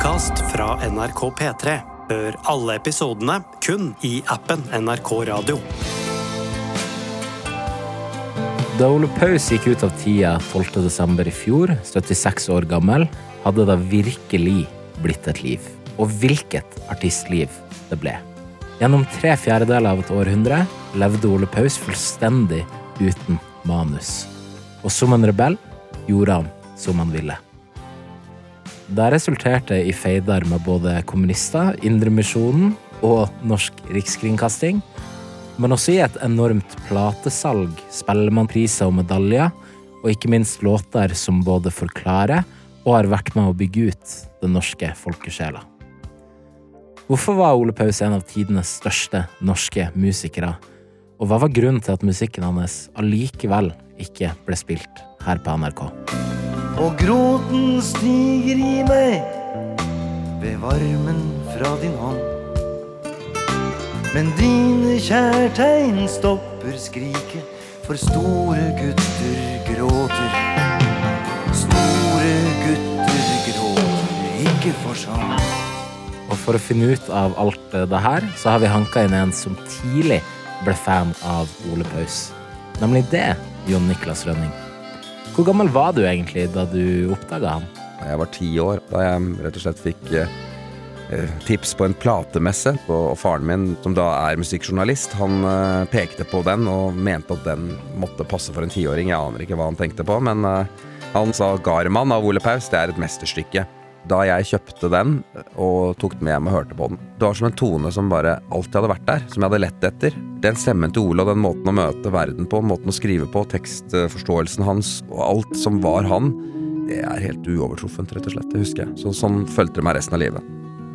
podkast fra NRK P3. Hør alle episodene kun i appen NRK Radio. Da Ole Paus gikk ut av tida 12. desember i fjor, 76 år gammel, hadde det virkelig blitt et liv. Og hvilket artistliv det ble. Gjennom tre fjerdedeler av et århundre levde Ole Paus fullstendig uten manus. Og som en rebell gjorde han som han ville. Det resulterte i feider med både kommunister, Indremisjonen og Norsk Rikskringkasting, men også i et enormt platesalg, spellemannpriser og medaljer, og ikke minst låter som både forklarer og har vært med å bygge ut den norske folkesjela. Hvorfor var Ole Paus en av tidenes største norske musikere? Og hva var grunnen til at musikken hans allikevel ikke ble spilt her på NRK? Og gråten stiger i meg ved varmen fra din hånd. Men dine kjærtegn stopper skriket, for store gutter gråter. Store gutter gråter ikke for sånn. Og for å finne ut av alt det her, så har vi hanka inn en som tidlig ble fan av Ole Paus. Nemlig det, Jon Niklas Rønning. Hvor gammel var du egentlig da du oppdaga han? Jeg var ti år da jeg rett og slett fikk eh, eh, tips på en platemesse. Og faren min, som da er musikkjournalist, han eh, pekte på den og mente at den måtte passe for en tiåring. Jeg aner ikke hva han tenkte på, men eh, han sa 'Garman' av Ole Paus, det er et mesterstykke. Da jeg kjøpte den og tok den med hjem og hørte på den, det var som en tone som bare alltid hadde vært der, som jeg hadde lett etter. Den stemmen til Ole og den måten å møte verden på, måten å skrive på, tekstforståelsen hans og alt som var han, det er helt uovertruffent, rett og slett. Det husker jeg. Så, sånn fulgte det meg resten av livet.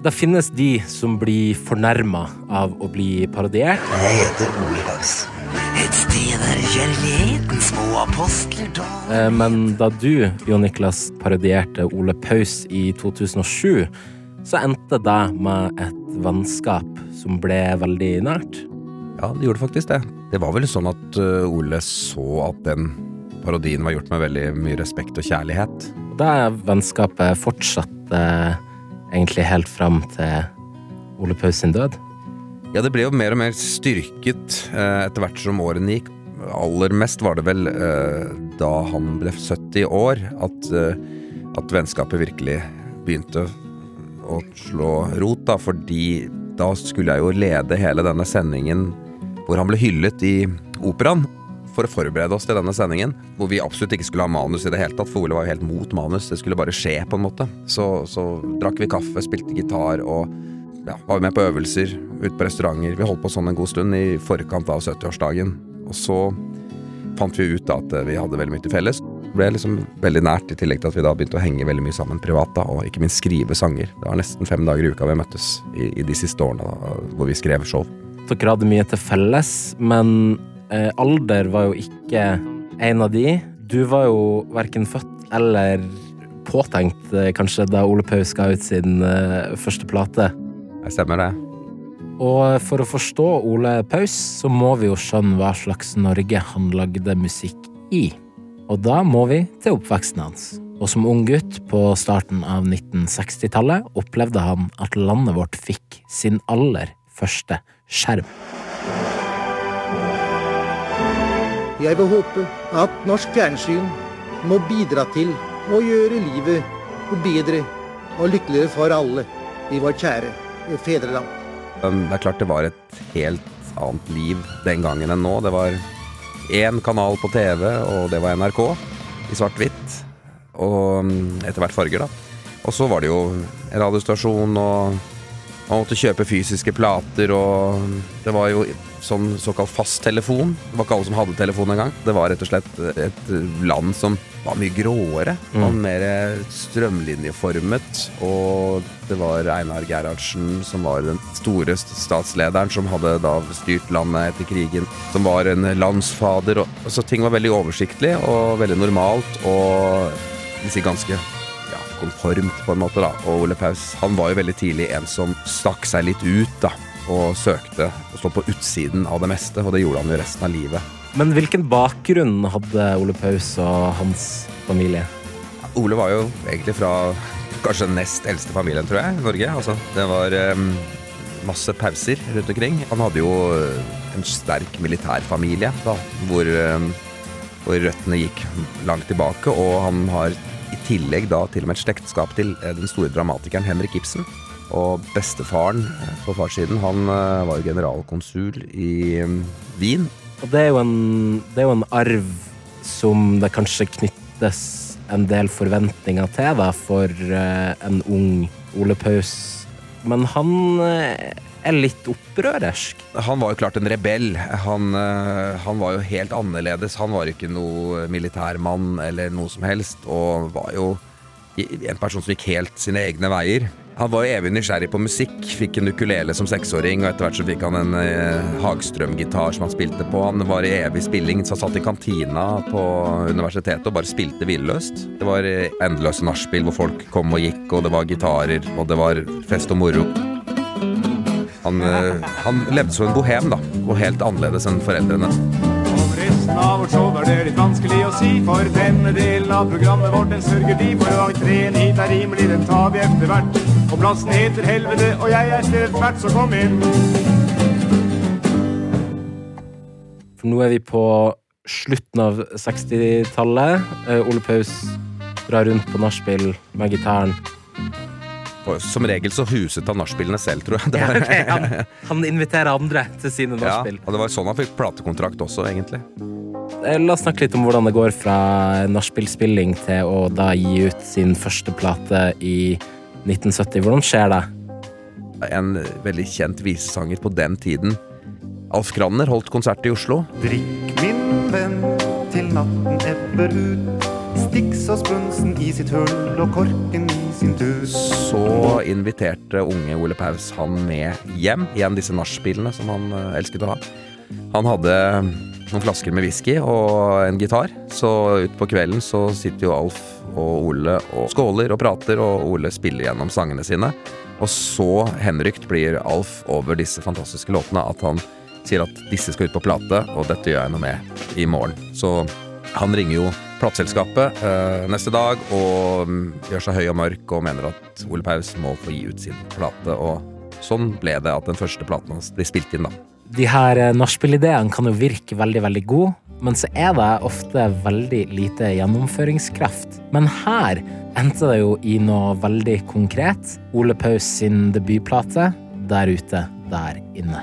Det finnes de som blir fornærma av å bli parodiert. Jeg heter Ole Paus. Et sted der kjærligheten små apostler da Eh, Men da du, Jon Niklas, parodierte Ole Paus i 2007, så endte det med et vennskap som ble veldig nært. Ja, det gjorde faktisk det. Det var vel sånn at uh, Ole så at den parodien var gjort med veldig mye respekt og kjærlighet. Det vennskapet fortsatte egentlig helt fram til Ole Paus sin død. Ja, det ble jo mer og mer styrket eh, etter hvert som årene gikk. Aller mest var det vel eh, da han ble 70 år, at, eh, at vennskapet virkelig begynte å slå rot, da, fordi da skulle jeg jo lede hele denne sendingen hvor han ble hyllet i operaen. For å forberede oss til denne sendingen, hvor vi absolutt ikke skulle ha manus i det hele tatt, for Ole var jo helt mot manus, det skulle bare skje, på en måte. Så, så drakk vi kaffe, spilte gitar og ja, var med på øvelser, ute på restauranter. Vi holdt på sånn en god stund i forkant av 70-årsdagen. Og så fant vi ut da at vi hadde veldig mye til felles. Det ble liksom veldig nært, i tillegg til at vi da begynte å henge veldig mye sammen privat, da, og ikke minst skrive sanger. Det var nesten fem dager i uka vi møttes i, i de siste årene da, hvor vi skrev show. Dere hadde mye til felles, men eh, alder var jo ikke en av de. Du var jo verken født eller påtenkt, eh, kanskje, da Ole Paus ga ut sin eh, første plate. Jeg stemmer det. Og for å forstå Ole Paus, så må vi jo skjønne hva slags Norge han lagde musikk i. Og da må vi til oppveksten hans. Og som ung gutt på starten av 1960-tallet opplevde han at landet vårt fikk sin aller første skjerm. Jeg vil håpe at norsk fjernsyn må bidra til å gjøre livet bedre og lykkeligere for alle i vår kjære fedreland. Det er klart det var et helt annet liv den gangen enn nå. Det var én kanal på TV, og det var NRK i svart-hvitt. Og mm, etter hvert farger, da. Og så var det jo radiostasjon, og man måtte kjøpe fysiske plater, og det var jo sånn såkalt fasttelefon. Det var ikke alle som hadde telefon engang. Det var rett og slett et land som var mye gråere og mer strømlinjeformet. Og det var Einar Gerhardsen som var den store statslederen som hadde da styrt landet etter krigen. Som var en landsfader. Og, så ting var veldig oversiktlig og veldig normalt og si ganske ja, konformt på en måte da. Og Ole Paus han var jo veldig tidlig en som stakk seg litt ut da. Og søkte å stå på utsiden av det meste, og det gjorde han jo resten av livet. Men hvilken bakgrunn hadde Ole Paus og hans familie? Ole var jo egentlig fra kanskje den nest eldste familien, tror jeg, i Norge. Altså, det var um, masse pauser rundt omkring. Han hadde jo en sterk militærfamilie, da, hvor, um, hvor røttene gikk langt tilbake. Og han har i tillegg da til og med et slektskap til den store dramatikeren Henrik Ibsen. Og bestefaren på farssiden, han var jo generalkonsul i um, Wien. Og det er jo en, det er jo en arv som det kanskje knyttes en del forventninger til da, for en ung Ole Paus. Men han er litt opprørersk. Han var jo klart en rebell. Han, han, var jo helt annerledes. Han var ikke noe militærmann eller noe som helst, og var jo en person som gikk helt sine egne veier. Han var jo evig nysgjerrig på musikk. Fikk en ukulele som seksåring, og etter hvert så fikk han en eh, Hagstrøm-gitar som han spilte på. Han var i evig spilling, så han satt i kantina på universitetet og bare spilte villøst. Det var eh, endeløse nachspiel hvor folk kom og gikk, og det var gitarer, og det var fest og moro. Han, eh, han levde som en bohem, da, og helt annerledes enn foreldrene resten av vårt show er det litt vanskelig å si, for denne delen av programmet vårt den sørger de for. Og entreen hit er rimelig, den tar vi etter hvert. Og plassen heter Helvete, og jeg er stedfert, så kom inn. For nå er vi på slutten av 60-tallet. Ole Paus drar rundt på nachspiel med gitaren. Som regel så huset han nachspielene selv, tror jeg. Ja, okay. han, han, inviterer andre til sine nachspiel. Ja, og det var sånn han fikk platekontrakt også, egentlig. La oss snakke litt om hvordan det går fra nachspielspilling til å da gi ut sin første plate i 1970. Hvordan skjer det? En veldig kjent visesanger på den tiden, Alf Kranner, holdt konsert i Oslo. Drikk, min venn, til natten ebber ut. Så spunsen i sitt hull og korken i sin tur. Så inviterte unge Ole Paus han med hjem. Igjen disse nachspielene som han elsket å ha. Han hadde noen flasker med whisky og en gitar. Så utpå kvelden så sitter jo Alf og Ole og skåler og prater, og Ole spiller gjennom sangene sine. Og så henrykt blir Alf over disse fantastiske låtene at han sier at disse skal ut på plate, og dette gjør jeg noe med i morgen. Så han ringer jo plateselskapet eh, neste dag og um, gjør seg høy og mørk og mener at Ole Paus må få gi ut sin plate. Og sånn ble det at den første platen hans blir spilt inn, da. De her nachspiel-ideene kan jo virke veldig, veldig gode, men så er det ofte veldig lite gjennomføringskraft. Men her endte det jo i noe veldig konkret. Ole Paus sin debutplate Der ute, der inne.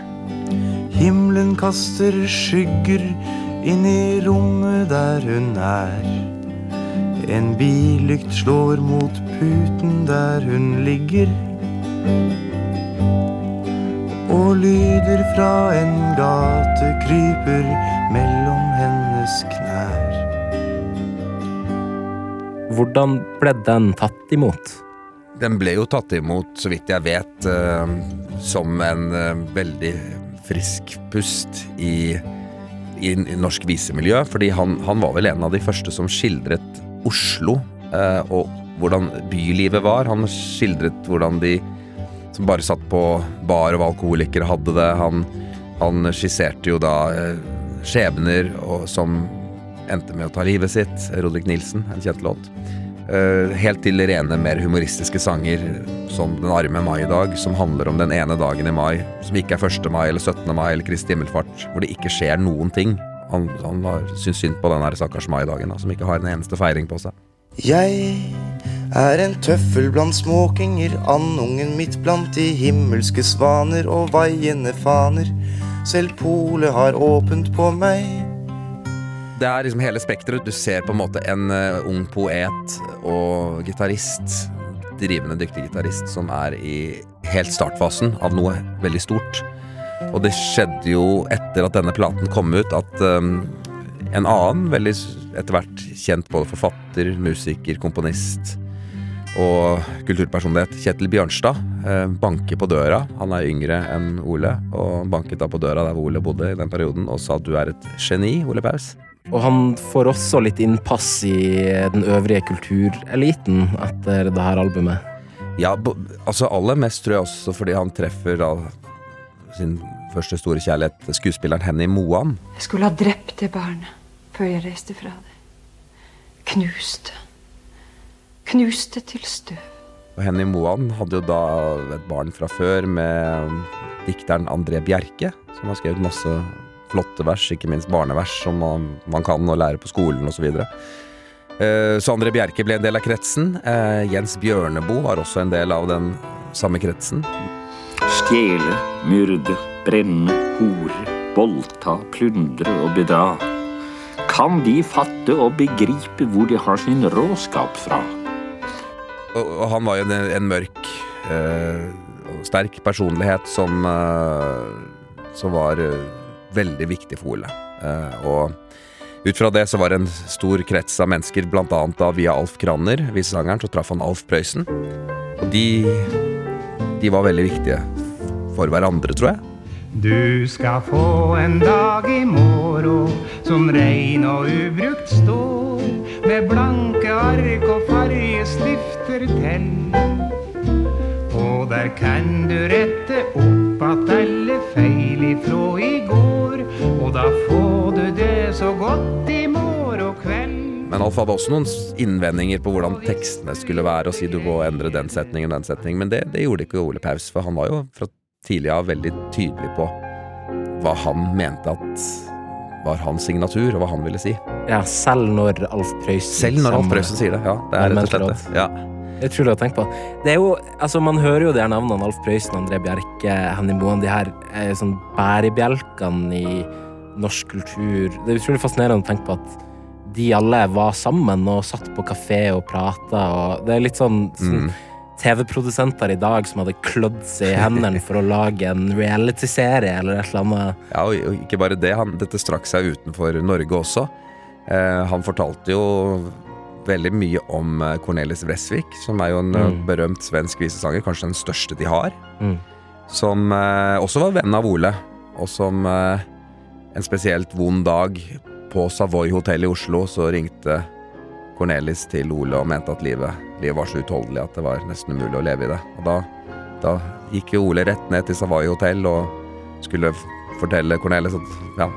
Himmelen kaster skygger inn i rommet der hun er. En billykt slår mot puten der hun ligger. Og lyder fra en gate kryper mellom hennes knær. Hvordan ble den tatt imot? Den ble jo tatt imot, så vidt jeg vet, uh, som en uh, veldig frisk pust i, i, norsk visemiljø. Fordi han, han, var vel en av de første som skildret Oslo, eh, og hvordan bylivet var. Han skildret hvordan de som bare satt på bar og alkoholikere hadde det. Han, han skisserte jo da skjebner og, som endte med å ta livet sitt. Rodrik Nilsen, en kjent låt. Uh, helt til rene, mer humoristiske sanger som Den arme mai-dag, som handler om den ene dagen i mai som ikke er 1. mai eller 17. mai eller Kristi himmelfart, hvor det ikke skjer noen ting. Han, han syns synd på den stakkars mai-dagen, som ikke har en eneste feiring på seg. Jeg er en tøffel blant småkinger, andungen midt blant de himmelske svaner og vaiende faner. Selv polet har åpent på meg. Det er liksom hele spekteret. Du ser på en måte en uh, ung poet og gitarist, drivende dyktig gitarist, som er i helt startfasen av noe veldig stort. Og det skjedde jo etter at denne platen kom ut, at um, en annen, veldig etter hvert kjent både forfatter, musiker, komponist og kulturpersonlighet, Kjetil Bjørnstad, uh, banker på døra. Han er yngre enn Ole, og banket da på døra der hvor Ole bodde i den perioden, og sa at du er et geni, Ole Paus. Og han får også litt innpass i den øvrige kultureliten etter det her albumet. Ja, altså aller mest tror jeg også fordi han treffer da sin første store kjærlighet, skuespilleren Henny Moan. Jeg skulle ha drept det barnet før jeg reiste fra det. Knuste. Knuste til støv. Og Henny Moan hadde jo da et barn fra før med dikteren André Bjerke, som har skrevet masse flotte vers, ikke minst barnevers, som man, man kan og lære på skolen osv. Eh, så Bjerke ble en del av kretsen. Eh, Jens Bjørneboe var også en del av den samme kretsen. Stjele, myrde, brenne, hore, voldta, plundre og bedra. Kan de fatte og begripe hvor de har sin råskap fra? Og, og han var jo en, en mørk eh, sterk personlighet som, eh, som var eh, veldig viktig for Ole. Eh, og ut fra det så var det en stor krets av mennesker, annet da via Alf Kranner, visesangeren, så traff han Alf Prøysen. Og de, de var veldig viktige for hverandre, tror jeg. Du skal få en dag i morgen som rein og ubrukt står, med blanke ark og fargestifter til. Og der kan du rette opp at alle feil ifrå i går, da får du det så godt i morgen kveld. Men Alf hadde også noen innvendinger på hvordan tekstene skulle være, og si du må endre den setningen og den setningen, men det, det gjorde ikke Ole Paus, for han var jo fra tidlig av veldig tydelig på hva han mente at var hans signatur, og hva han ville si. Ja, selv når Alf Prøysen Selv når Alf Prøysen sier det. Ja, det er rett og slett det. Ja. Det er utrolig å tenke på. Det er jo, altså Man hører jo de her navnene Alf Prøysen, André Bjerke, Henny Moen. De her er sånn bærebjelkene i norsk kultur. Det er utrolig fascinerende å tenke på at de alle var sammen og satt på kafé og prata. Og det er litt sånn, sånn Mm. TV-produsenter i dag som hadde klødd seg i hendene for å lage en reality-serie eller et eller annet. Ja, og ikke bare det. Han, dette strakk seg utenfor Norge også. Eh, han fortalte jo veldig mye om eh, Cornelis Vresvik, som er jo en eh, Mm. berømt svensk visesanger, kanskje den største de har. Mm. Som eh, også var venn av Ole, og som eh, en spesielt vond dag på Savoy hotell i Oslo, så ringte Cornelis til Ole og mente at livet, livet var så utholdelig at det var nesten umulig å leve i det. Og da, da gikk Ole rett ned til Savoy hotell og skulle fortelle Cornelis at, ja,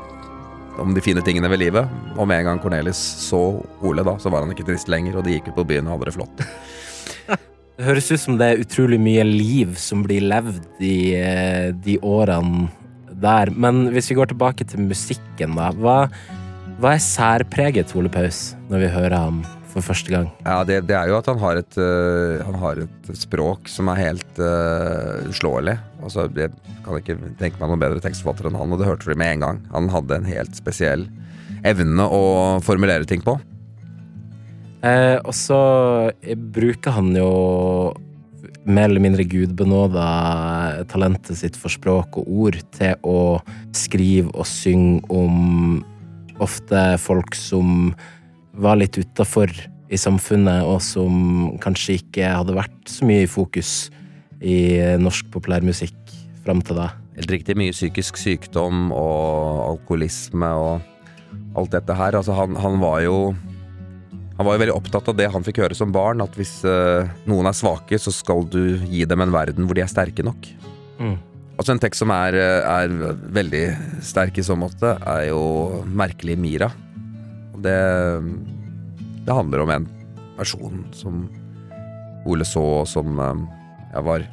om de fine tingene ved livet. Og med en gang Cornelis så Ole, da, så var han ikke trist lenger, og de gikk ut på byen og hadde det flott. Det høres ut som det er utrolig mye liv som blir levd i eh, de årene der. Men hvis vi går tilbake til musikken, da. Hva, hva er særpreget Ole Paus når vi hører ham for første gang? Ja, det, det er jo at han har et, uh, han har et språk som er helt øh, uslåelig. Altså, jeg kan ikke tenke meg noen bedre tekstforfatter enn han, og det hørte vi med en gang. Han hadde en helt spesiell evne å formulere ting på. Eh, og så bruker han jo mer eller mindre gudbenåda talentet sitt for språk og ord til å skrive og synge om ofte folk som var litt utafor i samfunnet, og som kanskje ikke hadde vært så mye i fokus i norsk populærmusikk fram til da. Helt riktig mye psykisk sykdom og alkoholisme og alt dette her. Altså, han, han var jo han var jo veldig opptatt av det han fikk høre som barn, at hvis uh, noen er svake, så skal du gi dem en verden hvor de er sterke nok. Mm. Altså En tekst som er, er veldig sterk i så måte, er jo 'Merkelig Mira'. Det, det handler om en person som Ole så, som eh, jeg var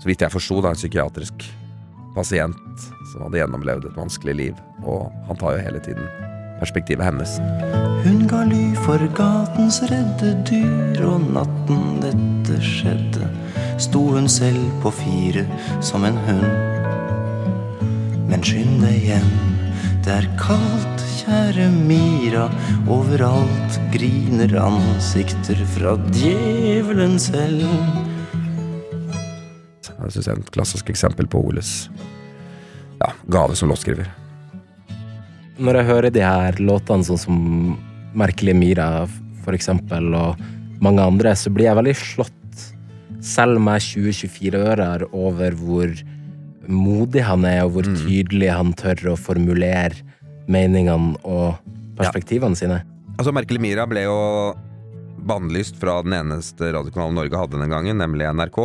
Så vidt jeg forsto, en psykiatrisk pasient som hadde gjennomlevd et vanskelig liv. Og han tar jo hele tiden perspektivet hennes. Hun ga ly for gatens redde dyr, og natten dette skjedde, sto hun selv på fire som en hund. Men skynd deg hjem, det er kaldt, kjære Mira, overalt griner ansikter fra djevelen selv. Det syns jeg er et klassisk eksempel på Oles ja, gave som låtskriver. Når jeg hører de her låtene sånn som Merkelige Mira for eksempel, og mange andre, så blir jeg veldig slått, selv med 20-24-ører, over hvor modig han er, og hvor tydelig han tør å formulere meningene og perspektivene sine. Altså, Merkelig Mira ble jo bannlyst fra den eneste radiokanalen Norge hadde den gangen, nemlig NRK.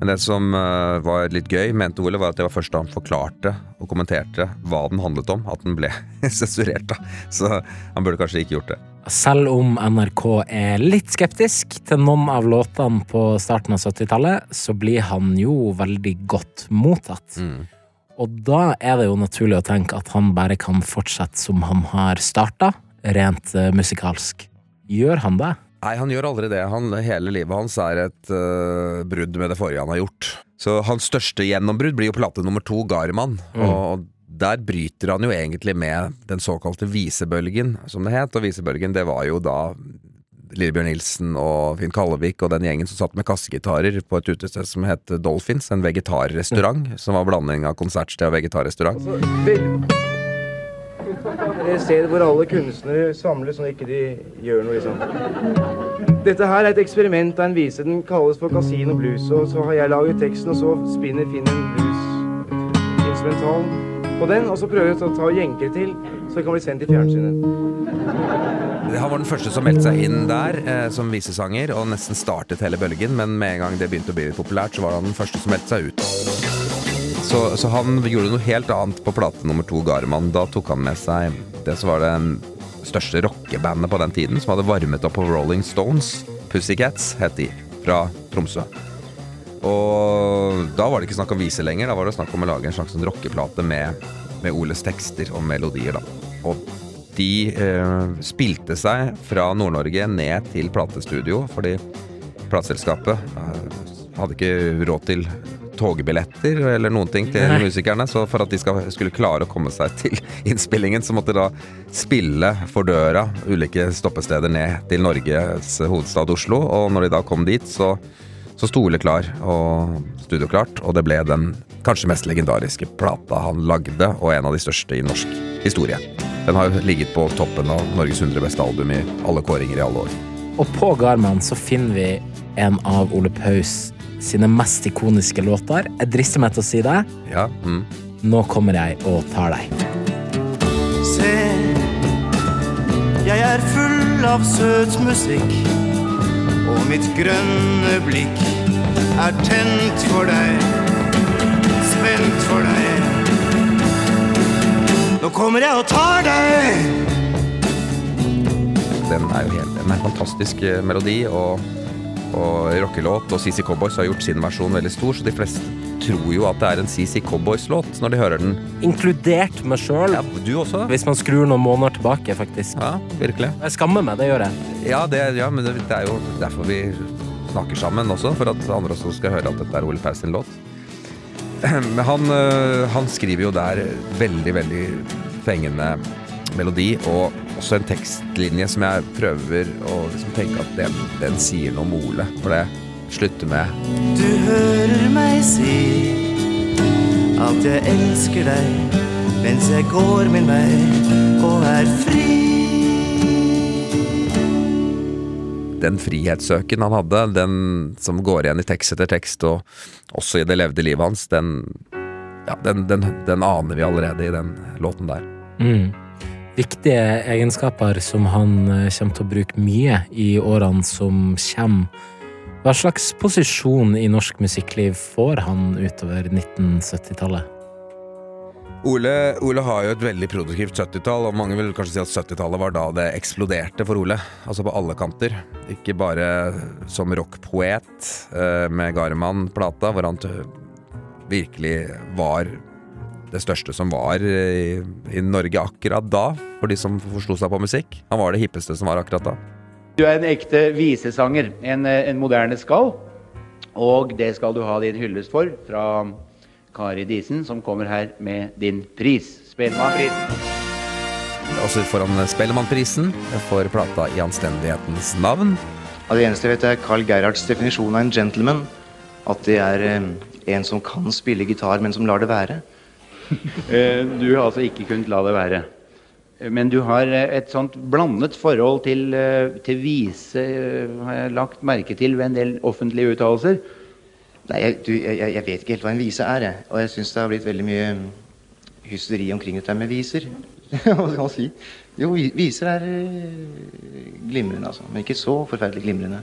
Men det som eh, var litt gøy, mente Ole, var at det var først da han forklarte og kommenterte hva den handlet om, at den ble sensurert. da. Så han burde kanskje ikke gjort det. Selv om NRK er litt skeptisk til noen av låtene på starten av 70-tallet, så blir han jo veldig godt mottatt. Og da er det jo naturlig å tenke at han bare kan fortsette som han har starta, rent eh, musikalsk. Gjør han det? Nei, han gjør aldri det. Han, hele livet hans er et uh, brudd med det forrige han har gjort. Så hans største gjennombrudd blir jo plate nummer to, Garman. Og der bryter han jo egentlig med den såkalte visebølgen, som det het. Og visebølgen, det var jo da Lillebjørn Nilsen og Finn Kallevik og den gjengen som satt med kassegitarer på et utested som het Dolphins, en vegetarrestaurant, som var blanding av konsertsted og vegetarrestaurant. Et sted hvor alle kunstnere samles når ikke de gjør noe, liksom. Dette her er et eksperiment av en vise. Den kalles for Casino Blues. Og så har jeg laget teksten, og så spinner Finn en blues-instrumental på den. Og så prøver jeg å ta og jenke det til, så det kan bli sendt i fjernsynet. Han var den første som meldte seg inn der eh, som visesanger, og nesten startet hele bølgen, men med en gang det begynte å bli populært, så var han den første som meldte seg ut. Så, så han gjorde noe helt annet på plate nummer to, Garman. Da tok han med seg det som var det største rockebandet på den tiden, som hadde varmet opp på Rolling Stones. Pussycats het de, fra Tromsø. Og da var det ikke snakk om vise lenger, da var det snakk om å lage en slags rockeplate med, med Oles tekster og melodier, da. Og de eh, spilte seg fra Nord-Norge ned til platestudio, fordi plateselskapet eh, hadde ikke råd til togbilletter eller noen ting til Nei. musikerne. Så for at de skal, skulle klare å komme seg til innspillingen, så måtte de da spille for døra ulike stoppesteder ned til Norges hovedstad Oslo. Og når de da kom dit, så, så sto Ole klar og studioklart, og det ble den kanskje mest legendariske plata han lagde, og en av de største i norsk historie. Den har jo ligget på toppen av Norges 100 beste album i alle kåringer i alle år. Og på Garman så finner vi en av Ole Paus sine mest ikoniske låter. Jeg drister meg til å si det. Ja, mm. Nå kommer jeg og tar deg. Se, jeg er full av søt musikk, og mitt grønne blikk er tent for deg, spent for deg. Nå kommer jeg og tar deg! Den er jo helt, en fantastisk eh, melodi og, og rockelåt, og CC Cowboys har gjort sin versjon veldig stor, så de fleste tror jo at det er en CC Cowboys-låt når de hører den. Inkludert meg sjøl, Ja, du også? hvis man skrur noen måneder tilbake, faktisk. Ja, virkelig. Jeg skammer meg, det gjør jeg. Ja, det, ja men det, det er jo derfor vi snakker sammen også, for at andre også skal høre at dette er Ole Paus sin låt. Han, øh, han skriver jo der veldig, veldig fengende melodi, og også en tekstlinje som jeg prøver å liksom tenke at den, den sier noe om Ole. For det slutter med Du hører meg si at jeg elsker deg mens jeg går min vei og er fri. den frihetssøken han hadde, den som går igjen i tekst etter tekst, og også i det levde livet hans, den, ja, den, den, den aner vi allerede i den låten der. Mm. Viktige egenskaper som han eh, kommer til å bruke mye i årene som kommer. Hva slags posisjon i norsk musikkliv får han utover 1970-tallet? Ole, Ole har jo et veldig produktivt 70-tall, og mange vil kanskje si at 70-tallet var da det eksploderte for Ole. Altså på alle kanter. Ikke bare som rockpoet eh, med Garman-plata, hvor han virkelig var det største som var i, i Norge akkurat da, for de som forsto seg på musikk. Han var det hippeste som var akkurat da. Du er en ekte visesanger, en, eh, en moderne skall. Og det skal du ha din hyllest for fra Kari Disen, som kommer her med din pris. Spellemannprisen. Også foran Spellemannprisen for plata I anstendighetens navn. Ja, det eneste jeg vet, er Carl Gerhards definisjon av en gentleman. At det er eh, en som kan spille gitar, men som lar det være. Eh, Du har altså ikke kunnet la det være. Eh, Men du har eh, et sånt blandet forhold til, til vise, har jeg lagt merke til ved en del offentlige uttalelser. Nei, jeg, du, jeg, jeg- vet ikke helt hva en vise er, jeg. Og jeg syns det har blitt veldig mye mm, hysteri omkring dette med viser. hva skal man si? Jo, viser er glimrende, altså. Men ikke så forferdelig glimrende.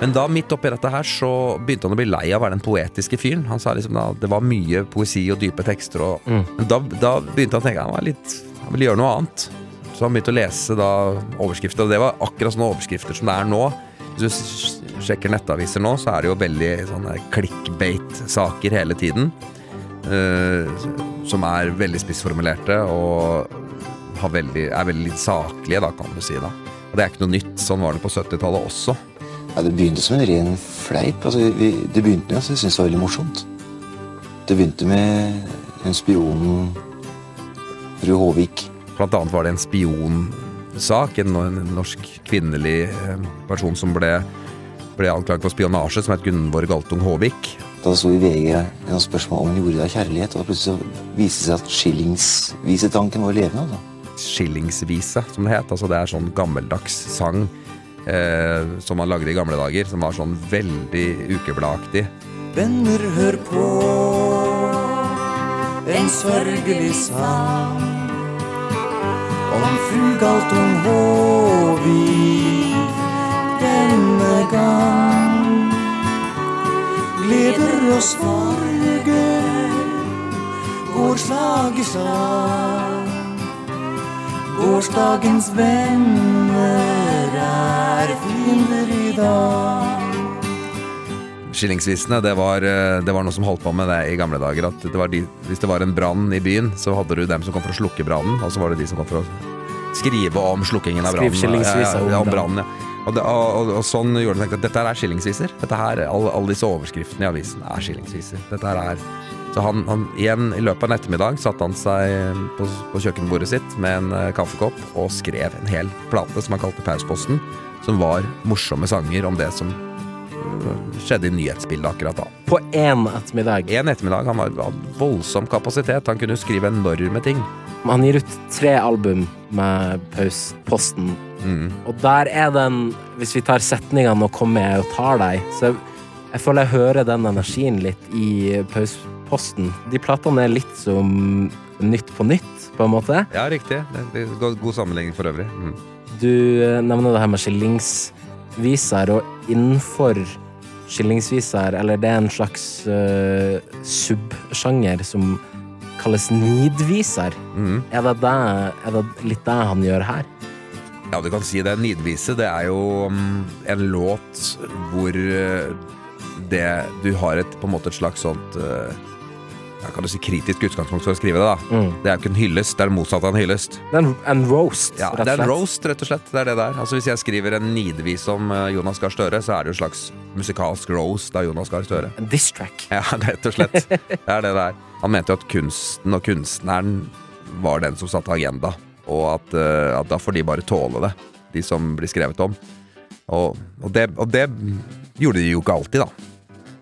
Men da midt oppi dette her så begynte han å bli lei av å være den poetiske fyren. Han sa liksom da det var mye poesi og dype tekster. Og, Men da, da begynte han å tenke han, var litt, han ville gjøre noe annet. Så han begynte å lese da overskrifter, og det var akkurat sånne overskrifter som det er nå. Hvis du sjekker nettaviser nå, så er det jo veldig sånne clickbate-saker hele tiden. Uh, som er veldig spissformulerte og har veldig, er veldig saklige, da, kan du si. da. Og det er ikke noe nytt. Sånn var det på 70-tallet også. Ja, det begynte som en ren fleip. Altså, vi, det begynte med at jeg syntes det var veldig morsomt. Det begynte med hun spionen fru Håvik. Blant annet var det en spionsak. En, en norsk kvinnelig eh, person som ble, ble anklaget for spionasje, som het Gunvor Galtung Håvik. Da sto i VG noen spørsmål om hun gjorde det av kjærlighet, og da plutselig viste det seg at skillingsvisetanken var levende. Altså. Skillingsvise, som det het. Altså det er sånn gammeldags sang eh, som man lagde i gamle dager, som var sånn veldig ukebladaktig. Venner, hør på en sørgelig sang om fru Galtung Håvik denne gang. Gleder oss farge går slag i slag. Gårsdagens venner er fiender i dag. Skillingsvisene, det var, eh, det var noe som holdt på med det i gamle dager. At det var de, hvis det var en brann i byen, så hadde du dem som kom for å slukke brannen, og så var det de som kom for å skrive om slukkingen av brannen. ja, ja, om brannen. Ja. Og, det, og, og, sånn gjorde det. at Dette er skillingsviser. Dette her, Alle, alle disse overskriftene i avisen er skillingsviser. Dette her er Så han, han igjen, i løpet av en ettermiddag satte han seg på, på kjøkkenbordet sitt med en eh, kaffekopp og skrev en hel plate som han kalte Pausposten, som var morsomme sanger om det som øh, skjedde i nyhetsbildet akkurat da. På én ettermiddag. En ettermiddag. Han var, hadde voldsom kapasitet. Han kunne skrive enorme ting. Han gir ut tre album med Pausposten. Mm. Og der er den Hvis vi tar setningene og 'kommer jeg og tar deg', så jeg, jeg føler jeg hører den energien litt i Pausposten. De platene er litt som Nytt på nytt, på en måte. Ja, riktig. Det, det er god, god sammenligning for øvrig. Mm. Du eh, nevner det her med skillingsviser, og innenfor skillingsviser, eller det er en slags uh, subsjanger som kalles nidviser. Mm. Er, det det, er det litt det han gjør her? Ja, du kan si det. Nidvise, det er jo mm, en låt hvor eh, det Du har et på en måte et slags sånt eh, ja, kan du si kritisk utgangspunkt for å skrive det. da Mm. Det er jo ikke en hyllest, det er motsatt av en hyllest. Det er en, en roast, Ja, rett og det er en slett. roast, rett og slett. Det er det der. Altså Hvis jeg skriver en nidvis om eh, Jonas Gahr Støre, så er det jo en slags musikalsk roast av Jonas Gahr Støre. En diss track. Ja, rett og slett. Det er det der. Han mente jo at kunsten og kunstneren var den som satte agenda, og at, eh, at da får de bare tåle det, de som blir skrevet om. Og, og, det, og det gjorde de jo ikke alltid, da.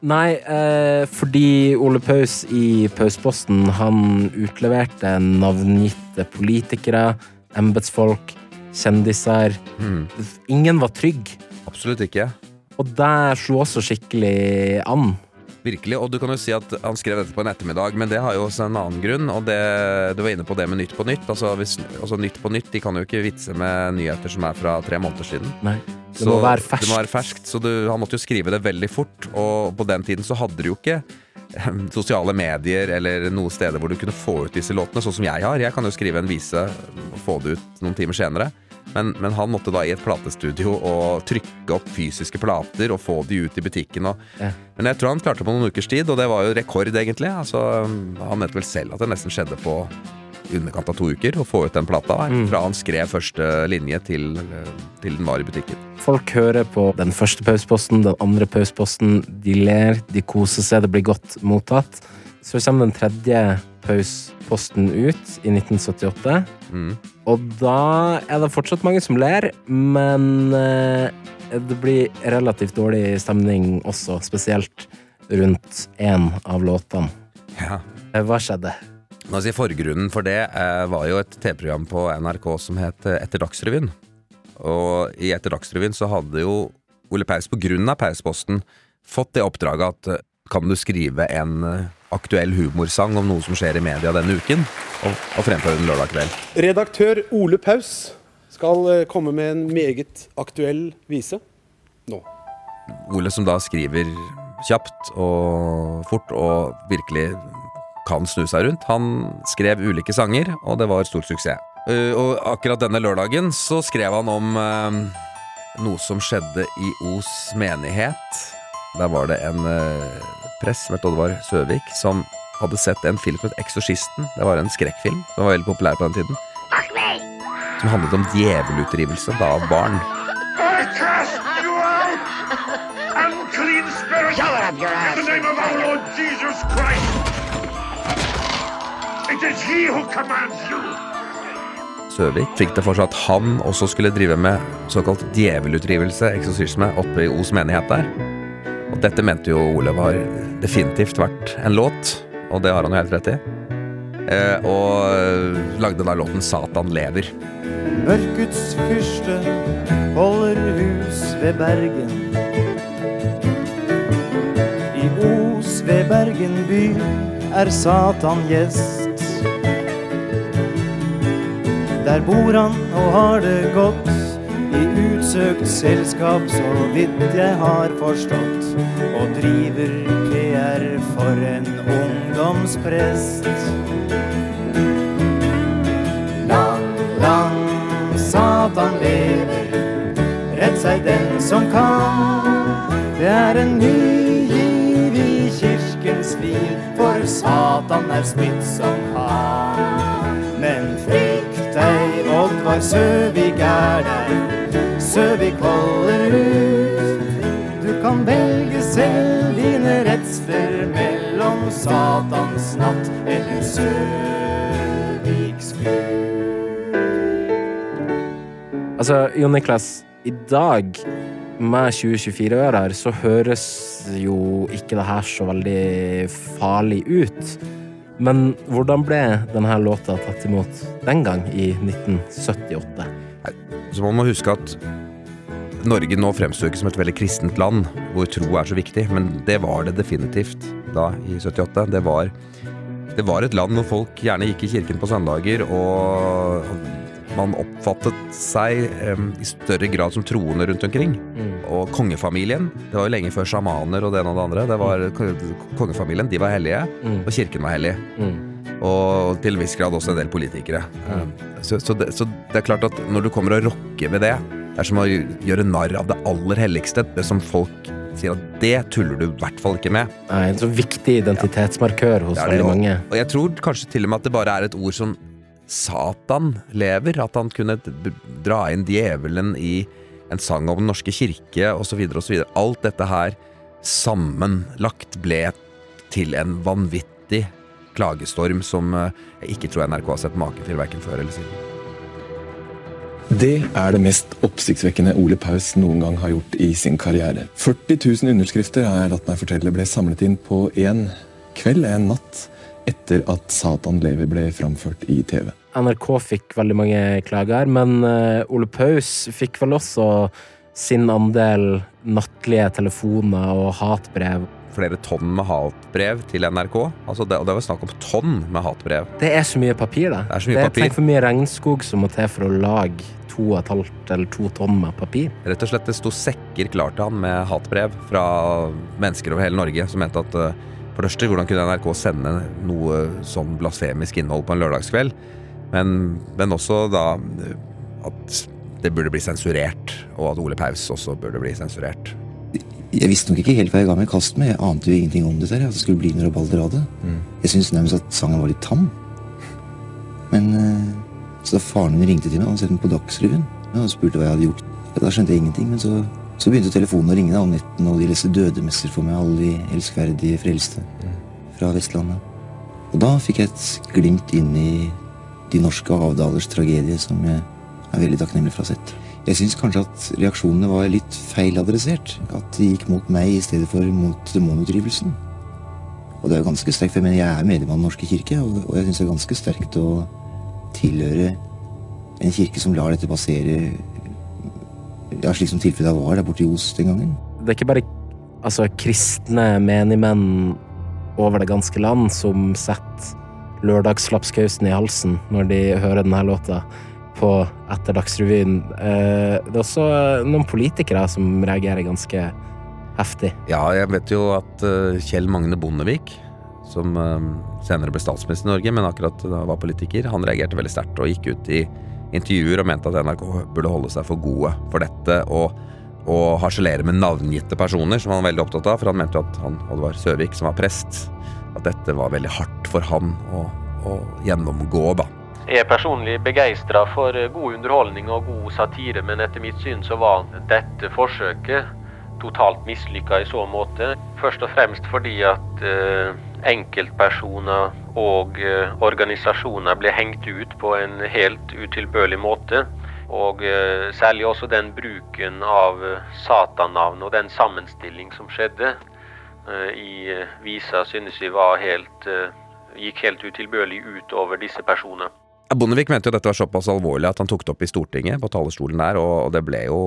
Nei, eh, fordi Ole Paus i Pausposten han utleverte navngitte politikere, embetsfolk, kjendiser. Mm. Ingen var trygg. Absolutt ikke. Og det slo også skikkelig an. Virkelig. Og du kan jo si at han skrev dette på en ettermiddag, men det har jo også en annen grunn. Og det, du var inne på det med Nytt på Nytt. Altså, hvis, altså Nytt på Nytt de kan jo ikke vitse med nyheter som er fra tre måneder siden. Nei. Det må være ferskt. Må være ferskt, så du, han måtte jo skrive det veldig fort. Og på den tiden så hadde du jo ikke eh, sosiale medier eller noe steder hvor du kunne få ut disse låtene, sånn som jeg har. Jeg kan jo skrive en vise og få det ut noen timer senere. Men, men han måtte da i et platestudio og trykke opp fysiske plater og få de ut i butikken. Og, Ja. Men jeg tror han klarte det på noen ukers tid, og det var jo rekord, egentlig. Altså, han mente vel selv at det nesten skjedde på underkant av to uker å få ut den plata. der, Mm. Fra han skrev første linje til, til den var i butikken. Folk hører på den første Pausposten, den andre Pausposten. De ler, de koser seg, det blir godt mottatt. Så kommer den tredje Pausposten ut i 1978. Mm. Og da er det fortsatt mange som ler, men eh, det blir relativt dårlig stemning også, spesielt rundt én av låtene. Ja. Eh, Hva skjedde? Nå si Forgrunnen for det eh, var jo et TV-program på NRK som het eh, Etter Dagsrevyen. Og i Etter Dagsrevyen så hadde jo Ole Paus på grunn av Pausposten fått det oppdraget at eh, kan du skrive en aktuell humorsang om noe som skjer i media denne uken, og, og fremføre den lørdag kveld. Redaktør Ole Paus skal komme med en meget aktuell vise nå. Ole som da skriver kjapt og fort og virkelig kan snu seg rundt. Han skrev ulike sanger, og det var stor suksess. Uh, og akkurat denne lørdagen så skrev han om uh, noe som skjedde i Os menighet. Der var det en uh, vet du, Oddvar Søvik, som hadde sett en film som het Eksorsisten. Det var en skrekkfilm som var veldig populær på den tiden. Som handlet om djevelutdrivelse av barn. Søvik fikk det for seg at han også skulle drive med såkalt djevelutdrivelse, eksorsisme, oppe i Os menighet der. Og dette mente jo Ole var definitivt vært en låt, og det har han jo helt rett i. Eh, og lagde da låten 'Satan lever'. Mørkets fyrste holder hus ved Bergen. I Os ved Bergen by er Satan gjest. Der bor han og har det godt i utsøkt selskap, så vidt jeg har forstått, og driver PR for en ungdomsprest. Lang, lang Satan lever, redd seg den som kan. Det er en ny giv i kirkens liv, for Satan er smittsom han. Oddvar Søvik er der. Søvik holder ut. Du kan velge selv dine redsler mellom Satans natt eller Søviks Gud. Altså, Jon Niklas, i dag med 2024-ører så høres jo ikke det her så veldig farlig ut. Men hvordan ble denne låta tatt imot den gang, i 1978? Så man må huske at Norge nå fremstår ikke som et veldig kristent land, hvor tro er så viktig, men det var det definitivt da, i 78. Det var, det var et land hvor folk gjerne gikk i kirken på søndager, og man oppfattet seg um, i større grad som troende rundt omkring. Og kongefamilien, det var jo lenge før sjamaner og det ene og det andre, det var kongefamilien, de var hellige, og kirken var hellig. Og til en viss grad også en del politikere. Um, Så, så, det, så det er klart at når du kommer og rokker ved det, det er som å gjøre narr av det aller helligste, det som folk sier at det tuller du i hvert fall ikke med. Nei, En så viktig identitetsmarkør hos det, veldig mange. Og jeg tror kanskje til og med at det bare er et ord som Satan lever. At han kunne dra inn djevelen i en sang om den norske kirke osv. osv. Alt dette her sammenlagt ble til en vanvittig klagestorm som eh, jeg ikke tror NRK har sett maken til verken før eller siden. Det er det mest oppsiktsvekkende Ole Paus noen gang har gjort i sin karriere. 40 000 underskrifter har jeg latt meg fortelle ble samlet inn på én kveld, en natt, etter at Satan lever ble framført i TV. NRK fikk veldig mange klager, men eh, Ole Paus fikk vel også sin andel nattlige telefoner og hatbrev. Flere tonn med hatbrev til NRK. Altså det, og det var snakk om tonn med hatbrev. Det er så mye papir, det. Det er så mye papir. Tenk for mye regnskog som må til for å lage to og et halvt eller to tonn med papir. Rett og slett Det sto sekker klar til han med hatbrev fra mennesker over hele Norge som mente at eh, for det første, hvordan kunne NRK sende noe sånn blasfemisk innhold på en lørdagskveld? Men, men også da at det burde bli sensurert, og at Ole Paus også burde bli sensurert. Jeg visste nok ikke helt hva jeg ga meg i kast med. Jeg ante jo ingenting om dette. her, At det skulle bli noe rabalderade. Mm. Jeg syntes nærmest at sangen var litt tam. Men eh, Så da faren min ringte til meg, han sette meg den på Dagsrevyen og spurte hva jeg hadde gjort. Ja, da skjønte jeg ingenting, men så, så begynte telefonen å ringe om netten, og de leste dødemesser for meg, alle de elskverdige frelste fra Vestlandet. Og da fikk jeg et glimt inn i de norske avdalers tragedie, som jeg er veldig takknemlig for å ha sett. Jeg syns kanskje at reaksjonene var litt feiladressert. At de gikk mot meg i stedet for mot demonutdrivelsen. Og det er jo ganske sterkt, for jeg jeg er medlem av Den norske kirke, og jeg syns det er ganske sterkt å tilhøre en kirke som lar dette passere ja, slik som tilfellet var der borte i Os den gangen. Det er ikke bare altså kristne menigmenn over det ganske land som setter lørdagslapskausen i halsen når de hører denne låta på etter Dagsrevyen. Eh, Det er også noen politikere som reagerer ganske heftig. Ja, jeg vet jo at eh, Kjell Magne Bondevik, som eh, senere ble statsminister i Norge, men akkurat da var politiker, han reagerte veldig sterkt og gikk ut i intervjuer og mente at NRK burde holde seg for gode for dette og, og harselere med navngitte personer, som han var veldig opptatt av, for han mente jo at han, og det var Søvik som var prest, at dette var veldig hardt for han å, å gjennomgå, da. Jeg er personlig begeistra for god underholdning og god satire, men etter mitt syn så var dette forsøket totalt mislykka i så måte. Først og fremst fordi at eh, enkeltpersoner og eh, organisasjoner ble hengt ut på en helt utilbørlig måte. Og eh, særlig også den bruken av eh, satannavn og den sammenstilling som skjedde i visa, synes vi helt, gikk helt utilbørlig ut over disse personene. Bondevik mente jo dette var såpass alvorlig at han tok det opp i Stortinget, på talerstolen der, og det ble jo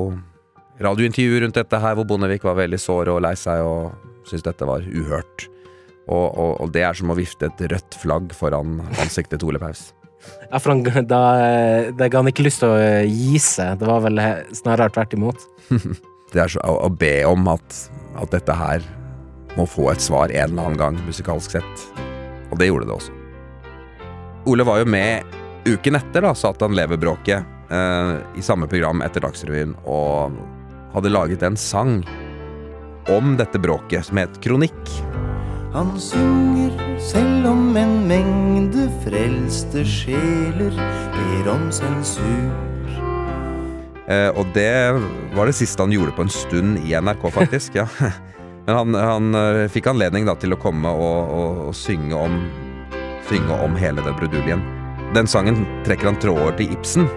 radiointervju rundt dette her, hvor Bondevik var veldig sår og lei seg og syntes dette var uhørt. Og, og, og det er som å vifte et rødt flagg foran ansiktet til Ole Paus. Ja, for han, da, det ga han ikke lyst til å gi seg. Det var vel snarere tvert imot. Det er så å, å be om at, at dette her må få et svar en eller annen gang, musikalsk sett. Og det gjorde det også. Ole var jo med uken etter da, Satan lever-bråket, eh, i samme program etter Dagsrevyen, og hadde laget en sang om dette bråket som het Kronikk. Han synger selv om en mengde frelste sjeler ber om sensur. Eh, og det var det siste han gjorde på en stund i NRK, faktisk. ja. Men han, han eh, fikk anledning da til å komme og, og, og synge, om, synge om hele den bruduljen. Den sangen trekker han tråder til Ibsen.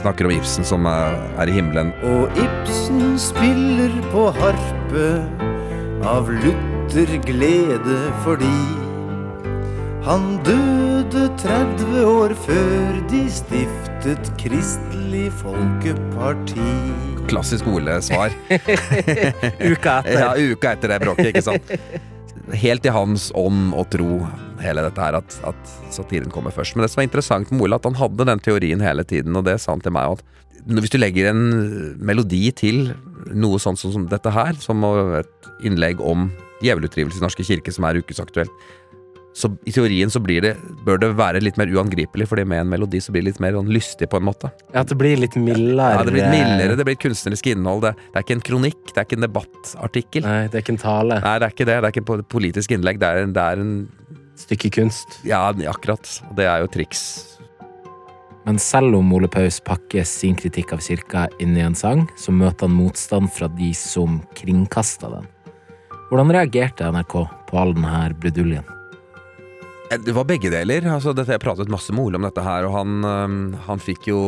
Snakker om Ibsen som er, i himmelen. Og Ibsen spiller på harpe av lutter glede fordi han døde 30 år før de stiftet Kristelig Folkeparti. Klassisk Ole-svar. Uka etter. Ja, uka etter det bråket, ikke sant. Helt i hans ånd og tro, hele dette her, at, at satiren kommer først. Men det som var interessant med Ole, at han hadde den teorien hele tiden, og det sa han til meg òg. hvis du legger en melodi til noe sånt som, som dette her, som et innlegg om djevelutdrivelse i Norske kirke, som er ukesaktuelt, så i teorien så blir det, bør det være litt mer uangripelig, fordi med en melodi så blir det litt mer sånn lystig på en måte. Ja, At det blir litt mildere. Ja, det blir mildere, det blir kunstnerisk innhold. Det, det er ikke en kronikk, det er ikke en debattartikkel. Nei, det er ikke en tale. Nei, det er ikke det. Det er ikke et politisk innlegg. Det er, en- det er en Stykke kunst. Ja, akkurat. Og det er jo triks. Men selv om Ole Paus pakker sin kritikk av kirka inn i en sang, så møter han motstand fra de som kringkaster den. Hvordan reagerte NRK på all denne bruduljen? Eh, Det var begge deler. Altså, dette, jeg pratet masse med Ole om dette her, og han, han fikk jo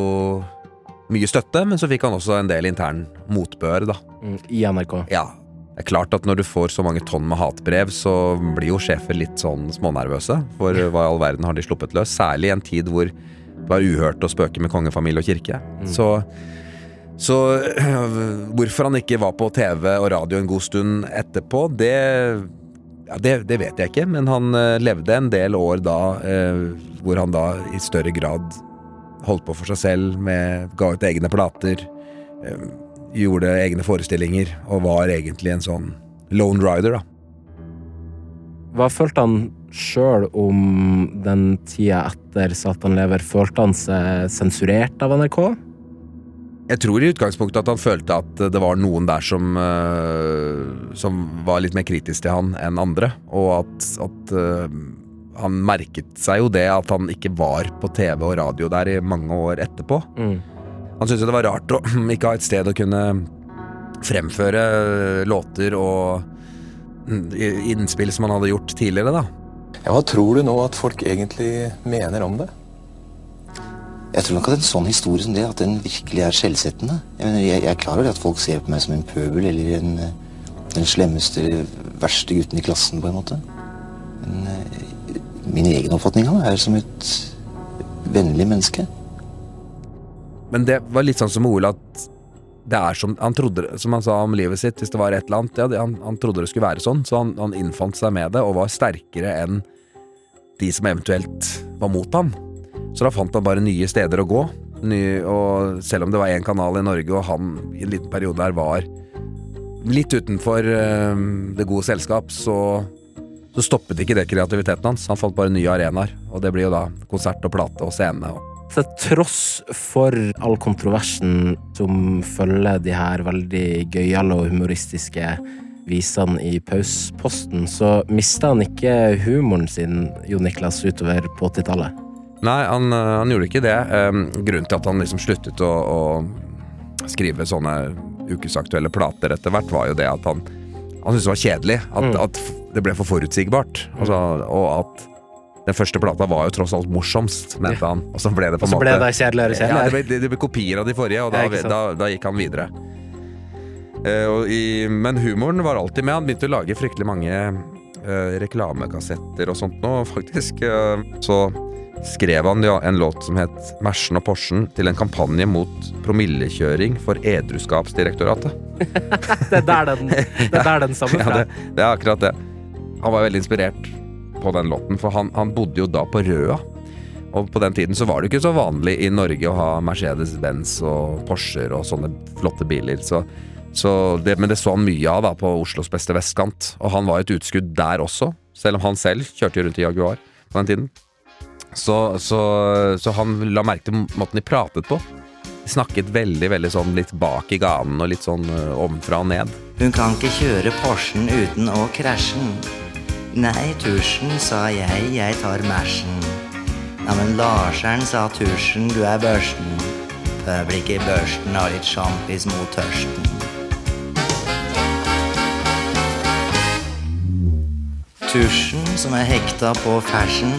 mye støtte, men så fikk han også en del intern motbør, da. I NRK? Ja. Det er klart at når du får så mange tonn med hatbrev, så blir jo sjefer litt sånn smånervøse. For hva i all verden har de sluppet løs? Særlig i en tid hvor det var uhørt å spøke med kongefamilie og kirke. Så, så hvorfor han ikke var på TV og radio en god stund etterpå, det ja, det, det vet jeg ikke, men han eh, levde en del år da eh, hvor han da i større grad holdt på for seg selv, med, ga ut egne plater, eh, gjorde egne forestillinger, og var egentlig en sånn lone rider, da. Hva følte han sjøl om den tida etter Satan lever? Følte han seg sensurert av NRK? Jeg tror i utgangspunktet at han følte at det var noen der som, eh, som var litt mer kritisk til han enn andre, og at, at eh, han merket seg jo det at han ikke var på TV og radio der i mange år etterpå. Han syntes det var rart å ikke ha et sted å kunne fremføre låter og mm, innspill som han hadde gjort tidligere, da. Ja, hva tror du nå at folk egentlig mener om det? Jeg tror nok at en sånn historie som det, at den virkelig er skjellsettende. Jeg, mener, jeg, jeg er klar over at folk ser på meg som en pøbel eller en, eh, den slemmeste, verste gutten i klassen, på en måte. Men eh, min egen oppfatning av meg er som et vennlig menneske. Men det var litt sånn som Ole at det er som han trodde, som han sa om livet sitt, hvis det var et eller annet ja, det, han, han trodde det skulle være sånn, så han, han innfant seg med det og var sterkere enn de som eventuelt var mot ham. Så da fant han bare nye steder å gå. Ny, og selv om det var én kanal i Norge, og han i en liten periode der var litt utenfor eh, det gode selskap, så, så stoppet ikke det kreativiteten hans. Han fant bare nye arenaer, og det blir jo da konsert og plate og scene. Og Til tross for all kontroversen som følger de her veldig gøyale og humoristiske visene i pausposten, så mista han ikke humoren sin, Jo Niklas, utover på 80-tallet. Nei, han, øh, han gjorde ikke det. Grunnen til at han liksom sluttet å, å skrive sånne ukesaktuelle plater etter hvert, var jo det at han Han syntes det var kjedelig. At, Mm. at det ble for forutsigbart. Altså, og at den første plata var jo tross alt morsomst, mente han. Og så ble det på en ble måte det kjedeligere og Ja, det ble, det, ble kopier av de forrige, og da, Ja, da, da gikk han videre. Uh, i, men humoren var alltid med. Han begynte å lage fryktelig mange uh, reklamekassetter og sånt nå, faktisk. Uh, så skrev han jo en låt som het 'Mersen og Porschen' til en kampanje mot promillekjøring for Edruskapsdirektoratet. Det er der den, det er der den stammer Ja, fra. det, det er akkurat det. Han var veldig inspirert på den låten, for han, han bodde jo da på Røa. Og på den tiden så var det ikke så vanlig i Norge å ha Mercedes-Benz og Porscher og sånne flotte biler. Så, så det, men det så han mye av da på Oslos beste vestkant. Og han var et utskudd der også, selv om han selv kjørte rundt i Jaguar på den tiden. Så, så, så han la merke til måten de pratet på. De snakket veldig veldig sånn litt bak i ganen og litt sånn Omfra ovenfra og ned. Hun kan ikke kjøre Porschen uten å krasje. Nei, tusjen, sa jeg, jeg tar Mersen. Ja, men Larsen, sa tusjen, du er børsten. Pøblikk i børsten har litt sjampis mot tørsten. Tusjen, som er hekta på fersen,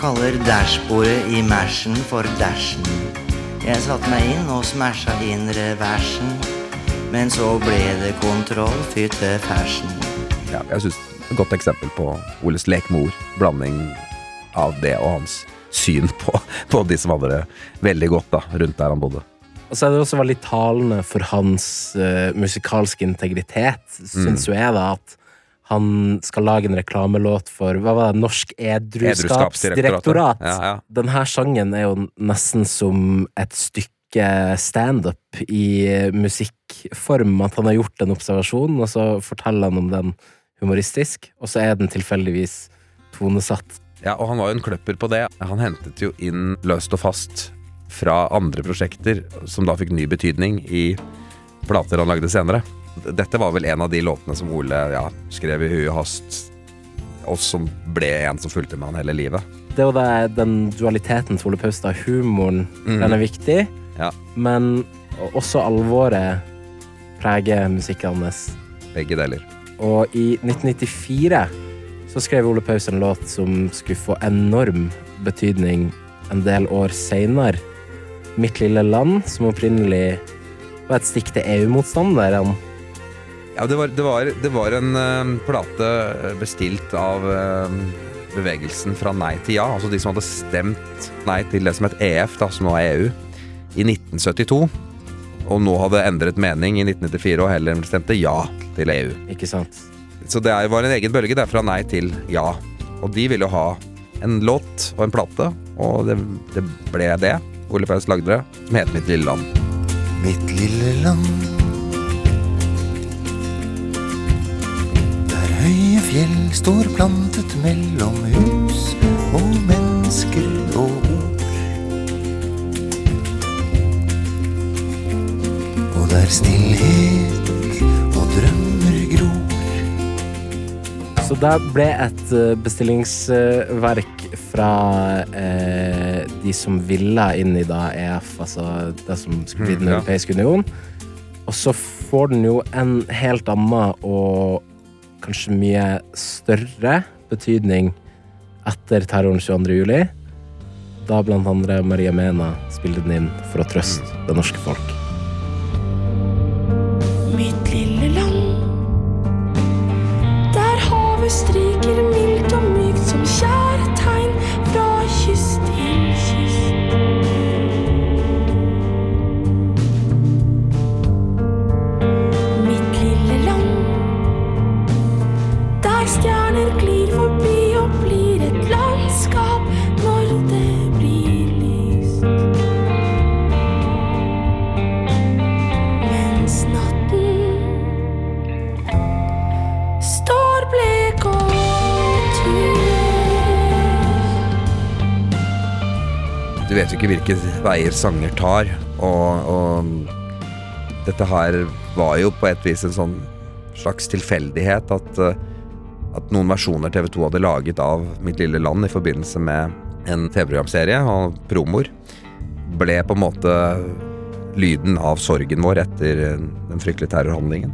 kaller dashbordet i Mersen for dashen. Jeg satte meg inn og smasha inn reversen, men så ble det kontroll, fytte fersen. Ja, jeg synes et godt eksempel på Oles lek med ord. Blanding av det og hans syn på, på de som hadde det veldig godt da, rundt der han bodde. Og så er det også veldig talende for hans uh, musikalske integritet, syns jo jeg, da, at han skal lage en reklamelåt for hva var det, Norsk Edruskapsdirektorat. Ja, ja. Denne sangen er jo nesten som et stykke standup i musikkform. At han har gjort en observasjon, og så forteller han om den humoristisk, og så er den tilfeldigvis tonesatt. Ja, og han var jo en kløpper på det. Han hentet jo inn løst og fast fra andre prosjekter, som da fikk ny betydning i plater han lagde senere. Dette var vel en av de låtene som Ole ja, skrev i huet og hast, og som ble en som fulgte med han hele livet. Det er jo den dualiteten til Ole Paus, da. Humoren, mm. den er viktig, Ja. men også alvoret preger musikken hans. Begge deler. Og i 1994 så skrev Ole Paus en låt som skulle få enorm betydning en del år seinere. Mitt lille land, som opprinnelig var et stikk til EU-motstanderne. Ja, det var, det var, det var en uh, plate bestilt av uh, bevegelsen fra Nei til ja, altså de som hadde stemt nei til det som het EF, da, som nå er EU, i 1972. Og nå hadde endret mening i 1994 og heller stemte ja til EU. Ikke sant? Så det er- var en egen bølge der fra nei til ja. Og de ville jo ha en låt og en plate, og det, det ble det. Ole Paus lagde det, som het Mitt lille land. Mitt lille land fjell står plantet mellom hus og mennesker og ord. Og der stillhet og drømmer gror. Så det ble et eh, bestillingsverk fra eh, de som ville inn i da EF, altså det som skulle bli Den Mhm, europeiske union. Og så får den jo en helt annen og kanskje mye større betydning etter terroren 22. juli. Da blant andre Maria Mena spilte den inn for å trøste det norske folk. Ikke hvilke veier sanger tar, og, og dette her var jo på et vis en sånn slags tilfeldighet at, eh, at noen versjoner TV 2 hadde laget av Mitt lille land i forbindelse med en TV-programserie og promoer, ble på en måte lyden av sorgen vår etter den fryktelige terrorhandlingen.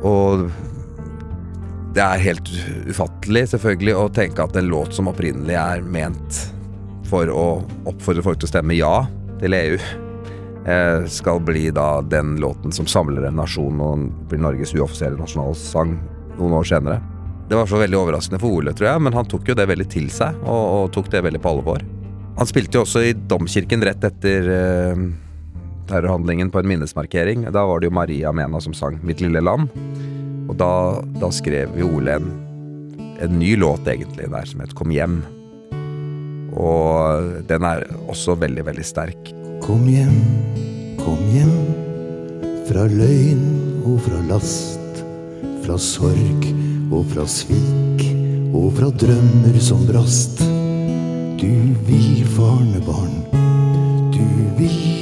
Og det er helt ufattelig selvfølgelig å tenke at en låt som opprinnelig er ment for å oppfordre folk til å stemme ja til EU, eh, skal bli da den låten som samler en nasjon og blir Norges uoffisielle nasjonalsang noen år senere. Det var så veldig overraskende for Ole, tror jeg, men han tok jo det veldig til seg, og, og tok det veldig på alvor. Han spilte jo også i domkirken rett etter eh, terrorhandlingen på en minnesmarkering. Da var det jo Maria Mena som sang 'Mitt lille land'. Og da, da skrev jo Ole en, en ny låt, egentlig, der som het 'Kom hjem'. Og den er også veldig, veldig sterk. Kom hjem, kom hjem, fra løgn og fra last, fra sorg og fra svik, og fra drømmer som brast. Du vil farnebarn, du vil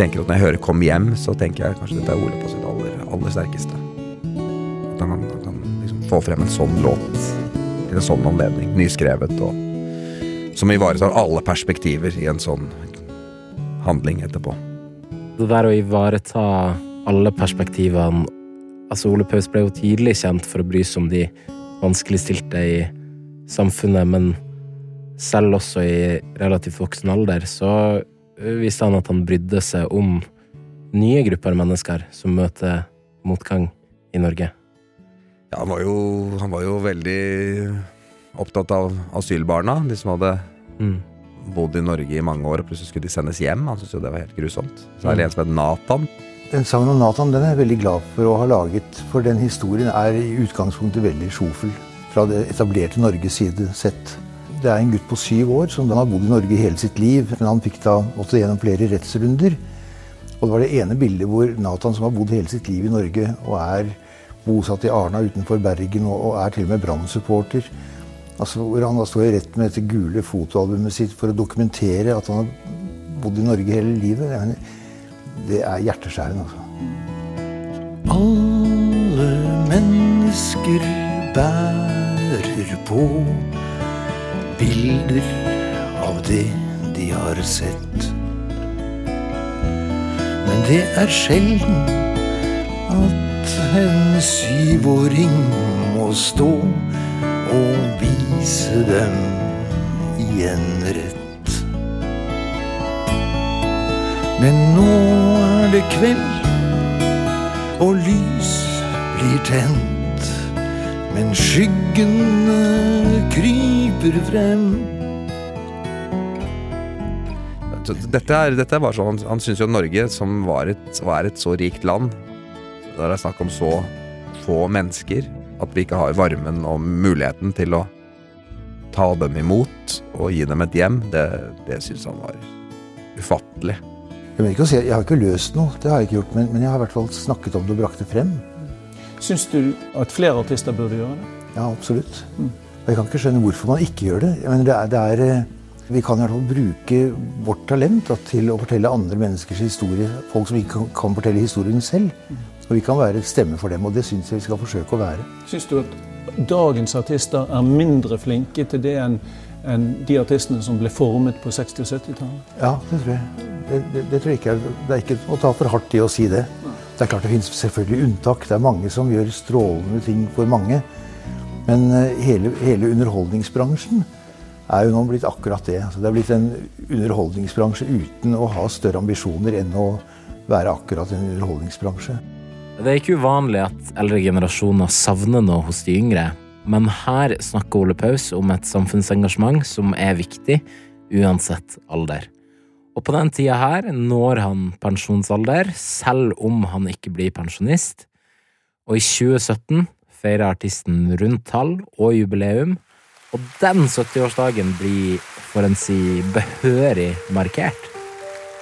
tenker at Når jeg hører 'Kom hjem', så tenker jeg kanskje dette er Ole på sitt aller, aller sterkeste. At han kan, liksom få frem en sånn låt til en sånn anledning, nyskrevet, og som ivaretar alle perspektiver i en sånn handling etterpå. Det der å ivareta alle perspektivene Altså, Ole Paus ble jo tidlig kjent for å bry seg om de vanskeligstilte i samfunnet, men selv også i relativt voksen alder så viste han at han brydde seg om nye grupper mennesker som møter motgang i Norge. Ja, han var jo, han var jo veldig opptatt av asylbarna, de som hadde Mm. bodd i Norge i mange år, og plutselig skulle de sendes hjem. Han syntes jo det var helt grusomt. Så er det en som heter Nathan. Den sangen om Nathan den er jeg veldig glad for å ha laget, for den historien er i utgangspunktet veldig sjofel fra det etablerte Norges side sett. Det er en gutt på syv år som har bodd i Norge hele sitt liv, men han fikk da måtte gjennom flere rettsrunder. Og det var det ene bildet hvor Nathan, som har bodd hele sitt liv i Norge og er bosatt i Arna utenfor Bergen og, er til og med Brann-supporter, altså hvor han da står i rett med dette gule fotoalbumet sitt for å dokumentere at han har bodd i Norge hele livet. Jeg mener, det er hjerteskjærende, altså. Alle mennesker bærer på bilder av det de har sett. Men det er sjelden at en syvåring må stå og vise dem igjen rett. Men nå er det kveld, og lys blir tent. Men skyggene kryper frem. Dette er, dette er bare sånn, Han, han syns jo Norge, som var et, var er et så rikt land Der er det snakk om så få mennesker at vi ikke har varmen og muligheten til å ta dem imot og gi dem et hjem. Det, det syns han var ufattelig. Jeg, si, jeg har ikke løst noe, det har jeg ikke gjort, men, men jeg har i hvert fall snakket om det og brakt det frem. Syns du at flere artister burde gjøre det? Ja, absolutt. Og jeg kan ikke skjønne hvorfor man ikke gjør det. Men det er, det er, eh, vi kan i hvert fall bruke vårt talent da, til å fortelle andre menneskers historie. Folk som ikke kan, fortelle historien selv. Og vi kan være et stemme for dem, og det syns jeg vi skal forsøke å være. Syns du at dagens artister er mindre flinke til det enn enn de artistene som ble formet på 60- og 70-tallet? Ja, det tror jeg. Det, det, det tror jeg ikke det er ikke å ta for hardt i å si det. Det er klart det finnes selvfølgelig unntak. Det er mange som gjør strålende ting for mange. Men eh, hele, hele underholdningsbransjen er jo nå blitt akkurat det. Altså, det er blitt en underholdningsbransje uten å ha større ambisjoner enn å være akkurat en underholdningsbransje. Det er ikke uvanlig at eldre generasjoner savner noe hos de yngre, men her snakker Ole Paus om et samfunnsengasjement som er viktig, uansett alder. Og på den tida her når han pensjonsalder, selv om han ikke blir pensjonist. Og i 2017 feirer artisten rundt tall og jubileum, og den 70-årsdagen blir, for en si, behørig markert.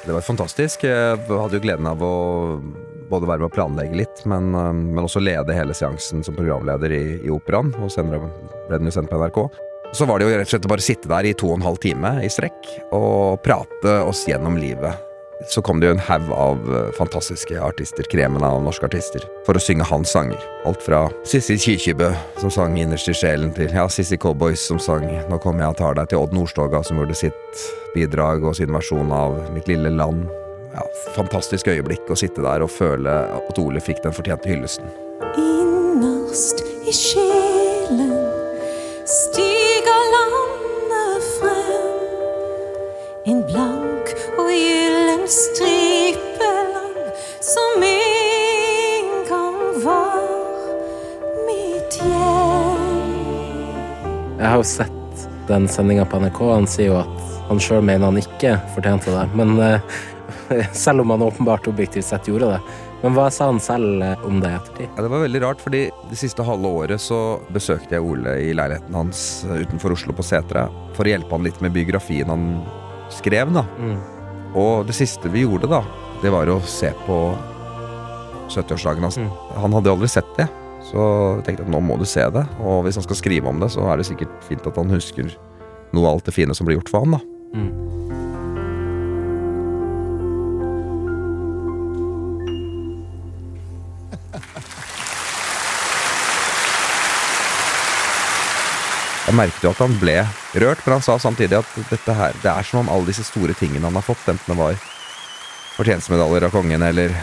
Det var fantastisk. Jeg hadde jo gleden av å både være med å planlegge litt, men, eh, men også lede hele seansen som programleder i, i Operaen. Og senere ble den jo sendt på NRK. Så var det jo rett og slett å bare sitte der i to og en halv time i strekk og prate oss gjennom livet. Så kom det jo en haug av eh, fantastiske artister, kremen av norske artister, for å synge hans sanger. Alt fra Sissy Kyrkjebø, som sang 'Innerst i sjelen', til ja, Sissy Cowboys, som sang 'Nå kommer jeg og tar deg', til Odd Nordstoga, som gjorde sitt bidrag og sin versjon av 'Mitt lille land'. Ja, fantastisk øyeblikk å sitte der og føle at Ole fikk den fortjente hyllesten. Innerst i sjelen gyllen stripeland som en gang var mitt hjem. Jeg har jo sett den sendinga på NRK. Han sier jo at han sjøl mener han ikke fortjente det. Men eh, selv om han åpenbart objektivt sett gjorde det. Men hva sa han selv eh, om det i ettertid? Ja, det var veldig rart, fordi det siste halve året så besøkte jeg Ole i leiligheten hans eh, utenfor Oslo på Setre for å hjelpe han litt med biografien han skrev, da. Og det siste vi gjorde, da, det var å se på 70-årsdagen hans. Han hadde aldri sett det. Så jeg tenkte at nå må du se det, og hvis han skal skrive om det, så er det sikkert fint at han husker noe av alt det fine som ble gjort for han, da. Jeg merket jo at han ble rørt, men han sa samtidig at dette her, det er som om alle disse store tingene han har fått, enten det var fortjenstmedaljer av kongen eller,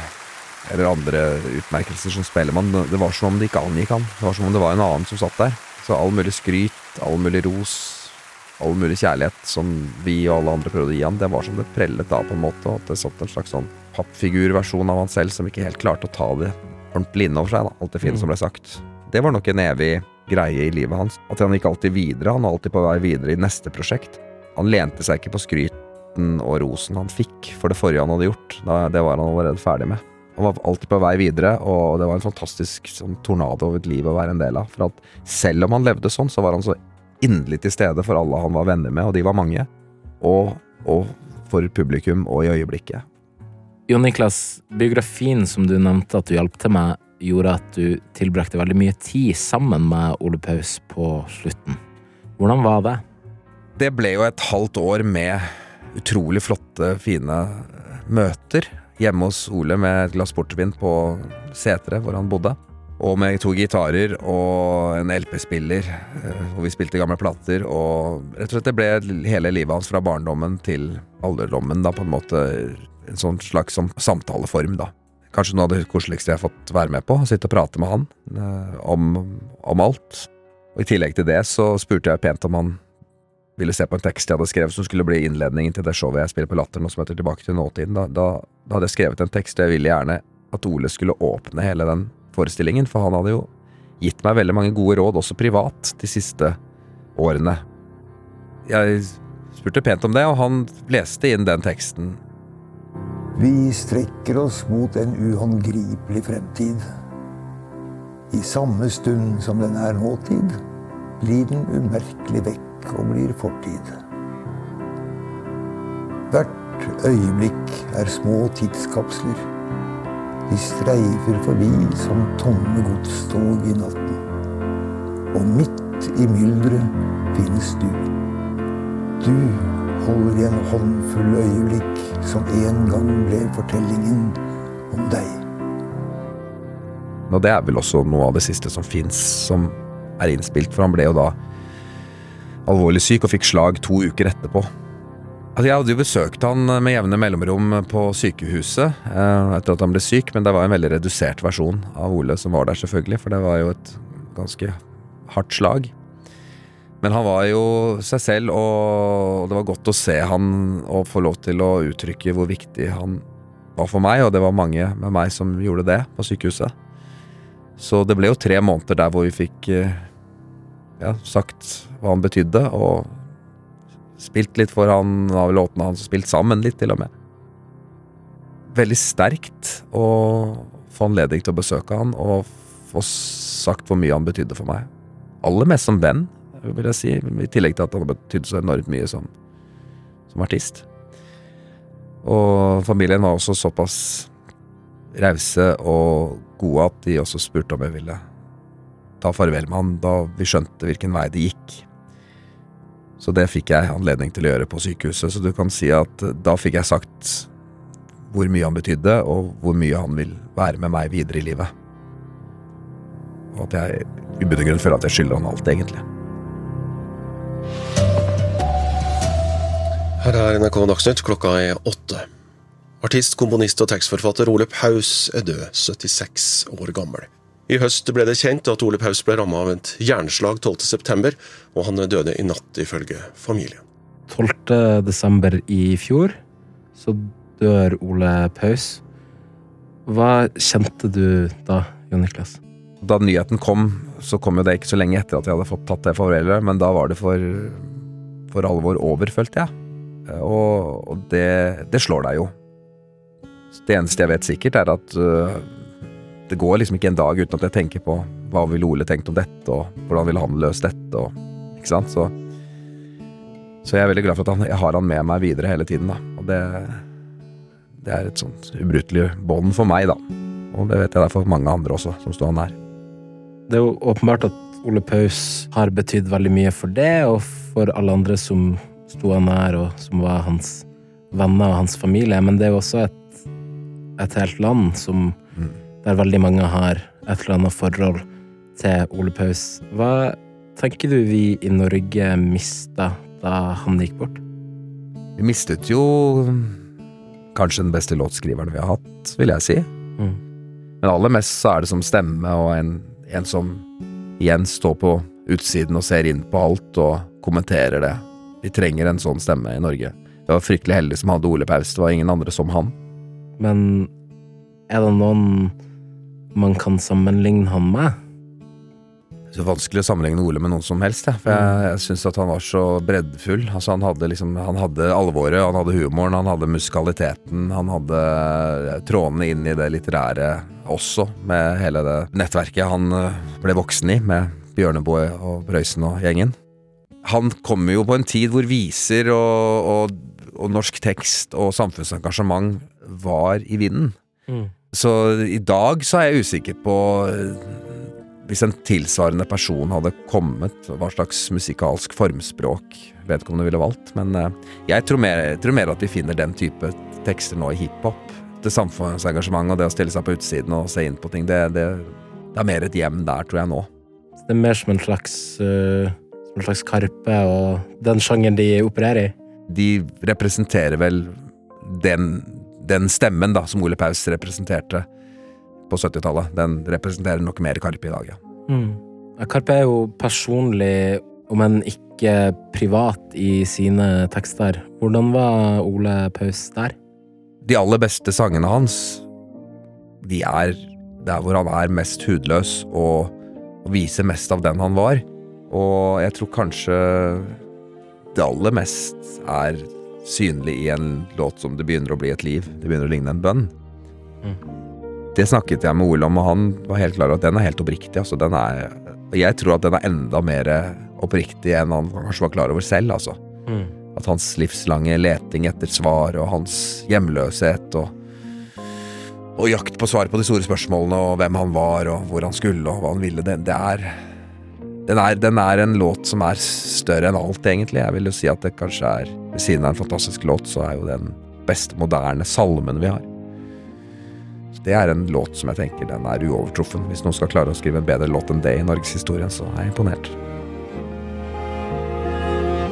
eller andre utmerkelser som spellemann, det var som om det ikke angikk han. Det var som om det var en annen som satt der. Så all mulig skryt, all mulig ros, all mulig kjærlighet som vi og alle andre prøvde å gi han, det var som det prellet av på en måte, og at det satt en slags sånn pappfigurversjon av han selv som ikke helt klarte å ta det ordentlig innover seg, da, alt det fine som ble sagt. Det var nok en evig greie i livet hans. At han gikk alltid videre, han var alltid på vei videre i neste prosjekt. Han lente seg ikke på skryten og rosen han fikk for det forrige han hadde gjort. Det var han allerede ferdig med. Han var alltid på vei videre, og det var en fantastisk sånn, tornado av et liv å være en del av. For at selv om han levde sånn, så var han så inderlig til stede for alle han var venner med, og de var mange. Og, og for publikum og i øyeblikket. Jon Niklas, biografien som du nevnte at du hjalp til med, gjorde at du tilbrakte veldig mye tid sammen med Ole Paus på slutten. Hvordan var det? Det ble jo et halvt år med utrolig flotte, fine møter hjemme hos Ole med et glass portvin på seteret hvor han bodde. Og med to gitarer og en LP-spiller, og vi spilte gamle plater. Og rett og slett det ble hele livet hans fra barndommen til alderdommen, da, på en måte. En sånn slags samtaleform, da. Kanskje noe av det koseligste jeg har fått være med på. Å sitte og prate med han eh, om, om alt. Og i tillegg til det så spurte jeg pent om han ville se på en tekst jeg hadde skrevet som skulle bli innledningen til det showet jeg spiller på Latter nå som heter Tilbake til nåtiden. Da, da, da hadde jeg skrevet en tekst, og jeg ville gjerne at Ole skulle åpne hele den forestillingen, for han hadde jo gitt meg veldig mange gode råd, også privat, de siste årene. Jeg spurte pent om det, og han leste inn den teksten. Vi strekker oss mot en uhåndgripelig fremtid. I samme stund som den er nåtid, blir den umerkelig vekk og blir fortid. Hvert øyeblikk er små tidskapsler. De streifer forbi som tomme godstog i natten. Og midt i mylderet finnes du. Du holder i en håndfull øyeblikk som en gang ble fortellingen om deg. Og det er vel også noe av det siste som fins som er innspilt, for han ble jo da alvorlig syk og fikk slag to uker etterpå. Altså, jeg hadde jo besøkt han med jevne mellomrom på sykehuset eh, etter at han ble syk, men det var en veldig redusert versjon av Ole som var der, selvfølgelig, for det var jo et ganske hardt slag. Men han var jo seg selv, og det var godt å se han og få lov til å uttrykke hvor viktig han var for meg, og det var mange med meg som gjorde det på sykehuset. Så det ble jo tre måneder der hvor vi fikk eh, ja, sagt hva han betydde, og spilt litt for han av låtene hans, spilt sammen litt til og med. Veldig sterkt å få anledning til å besøke han og få sagt hvor mye han betydde for meg. Aller mest som venn, vil jeg si, i tillegg til at han har betydd så enormt mye som, som artist. Og familien var også såpass rause og gode at de også spurte om jeg ville ta farvel med han da vi skjønte hvilken vei det gikk. Så det fikk jeg anledning til å gjøre på sykehuset, så du kan si at da fikk jeg sagt hvor mye han betydde, og hvor mye han vil være med meg videre i livet. Og at jeg i bunn og grunn føler at jeg skylder han alt, egentlig. Her er NRK Dagsnytt, klokka er åtte. Artist, komponist og tekstforfatter Ole Paus er død, 76 år gammel. I høst ble det kjent at Ole Paus ble rammet av et hjerneslag 12.9, og han døde i natt, ifølge familien. 12. desember i fjor så dør Ole Paus. Hva kjente du da, Jon Niklas? Da nyheten kom, så kom jo det ikke så lenge etter at jeg hadde fått tatt det farvelet, men da var det for, for alvor over, følte jeg. Og, og det, det slår deg jo. Det eneste jeg vet sikkert, er at uh, det går liksom ikke en dag uten at jeg tenker på hva ville Ole tenkt om dette, og hvordan ville han løst dette, og Ikke sant? Så, så jeg er veldig glad for at han, jeg har han med meg videre hele tiden, da. Og det, det er et sånt ubrutelig bånd for meg, da. Og det vet jeg det er for mange andre også, som står nær. Det er jo åpenbart at Ole Paus har betydd veldig mye for det, og for alle andre som sto han nær, og som var hans venner og hans familie, men det er jo også et, et helt land som der veldig mange har et eller annet forhold til Ole Paus. Hva tenker du vi i Norge mista da han gikk bort? Vi mistet jo kanskje den beste låtskriveren vi har hatt, vil jeg si. Mm. Men aller mest så er det som stemme og en, en som igjen står på utsiden og ser inn på alt og kommenterer det. Vi trenger en sånn stemme i Norge. Vi var fryktelig heldige som hadde Ole Paus, det var ingen andre som han. Men er det noen man kan sammenligne han med? Så vanskelig å sammenligne Ole med noen som helst, jeg. For jeg, jeg syns at han var så breddfull. Altså, han hadde liksom Han hadde alvoret, han hadde humoren, han hadde musikaliteten, han hadde trådene inn i det litterære også, med hele det nettverket han eh, ble voksen i, med Bjørneboe og Prøysen og gjengen. Han kommer jo på en tid hvor viser og, og, og norsk tekst og samfunnsengasjement var i vinden. Mm. Så i dag så er jeg usikker på eh, hvis en tilsvarende person hadde kommet, hva slags musikalsk formspråk vedkommende ville valgt. Men eh, jeg tror mer, jeg tror mer at vi finner den type tekster nå i hiphop. Det samfunnsengasjementet og det å stille seg på utsiden og se inn på ting, det, det, det er mer et hjem der, tror jeg nå. Det er mer som en slags, uh, som en slags Karpe og den sjangeren de opererer i. De representerer vel den, den stemmen da, som Ole Paus representerte på 70-tallet. Den representerer nok mer Karpe i dag, ja. Mm. Karpe er jo personlig, om enn ikke privat, i sine tekster. Hvordan var Ole Paus der? De aller beste sangene hans, de er der hvor han er mest hudløs og, og viser mest av den han var. Og jeg tror kanskje det aller mest er synlig i en låt som Det begynner å bli et liv. Det begynner å ligne en bønn. Mm. Det snakket jeg med Ole om, og han var helt klar over at den er helt oppriktig. Altså, den er, jeg tror at den er enda mer oppriktig enn han kanskje var klar over selv. Altså. Mm. At hans livslange leting etter svar, og hans hjemløshet og, og jakt på svar på de store spørsmålene, og hvem han var, og hvor han skulle, og hva han ville, det, det er, den er Den er en låt som er større enn alt, egentlig. Jeg vil jo si at det kanskje er Ved siden av en fantastisk låt, så er jo den beste moderne salmen vi har. Det er en låt som jeg tenker den er uovertruffen. Hvis noen skal klare å skrive en bedre låt enn det i norgeshistorien, så er jeg imponert.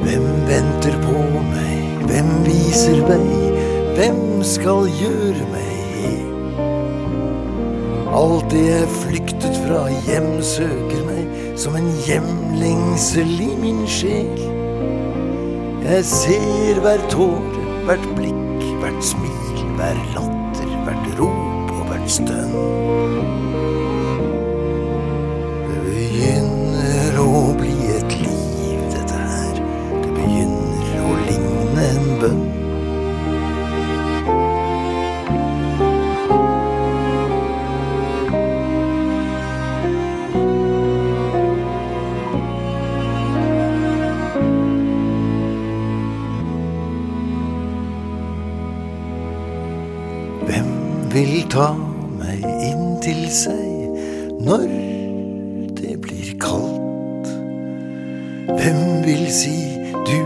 Hvem venter på meg? Hvem viser vei? Hvem skal gjøre meg? Alt det jeg flyktet fra hjemsøker meg som en hjemlengsel i min sjel. Jeg ser hver tåre, hvert blikk, hvert smil, hver latter, stønn. Det begynner å bli et liv, dette her. Det begynner å ligne en bønn. Hvem vil ta inntil seg når det blir kaldt. Hvem vil si du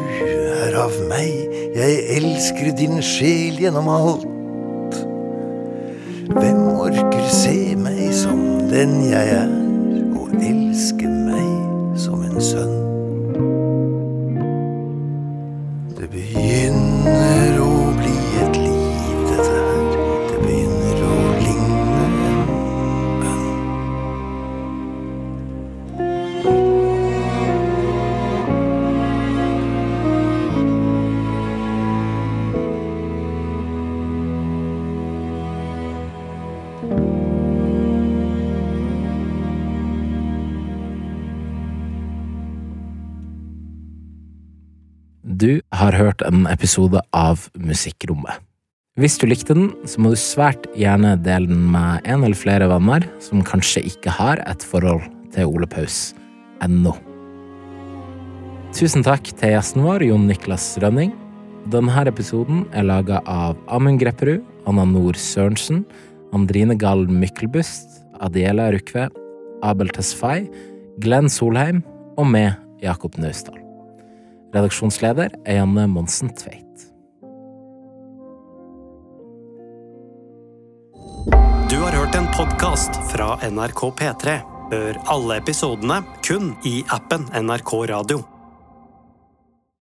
er av meg, jeg elsker din sjel gjennom alt. Hvem orker se meg som den jeg er, hørt en episode av Musikkrommet. Hvis du likte den, så må du svært gjerne dele den med en eller flere venner som kanskje ikke har et forhold til Ole Paus ennå. Tusen takk til gjesten vår, Jon Niklas Rønning. Denne episoden er laga av Amund Grepperud, Anna Nord Sørensen, Andrine Gall Myklebust, Adiela Rukve, Abel Tesfaye, Glenn Solheim og meg, Jakob Naustdal. Redaksjonsleder er Janne Monsen Tveit. Du har hørt en podkast fra NRK P3. Hør alle episodene kun i appen NRK Radio.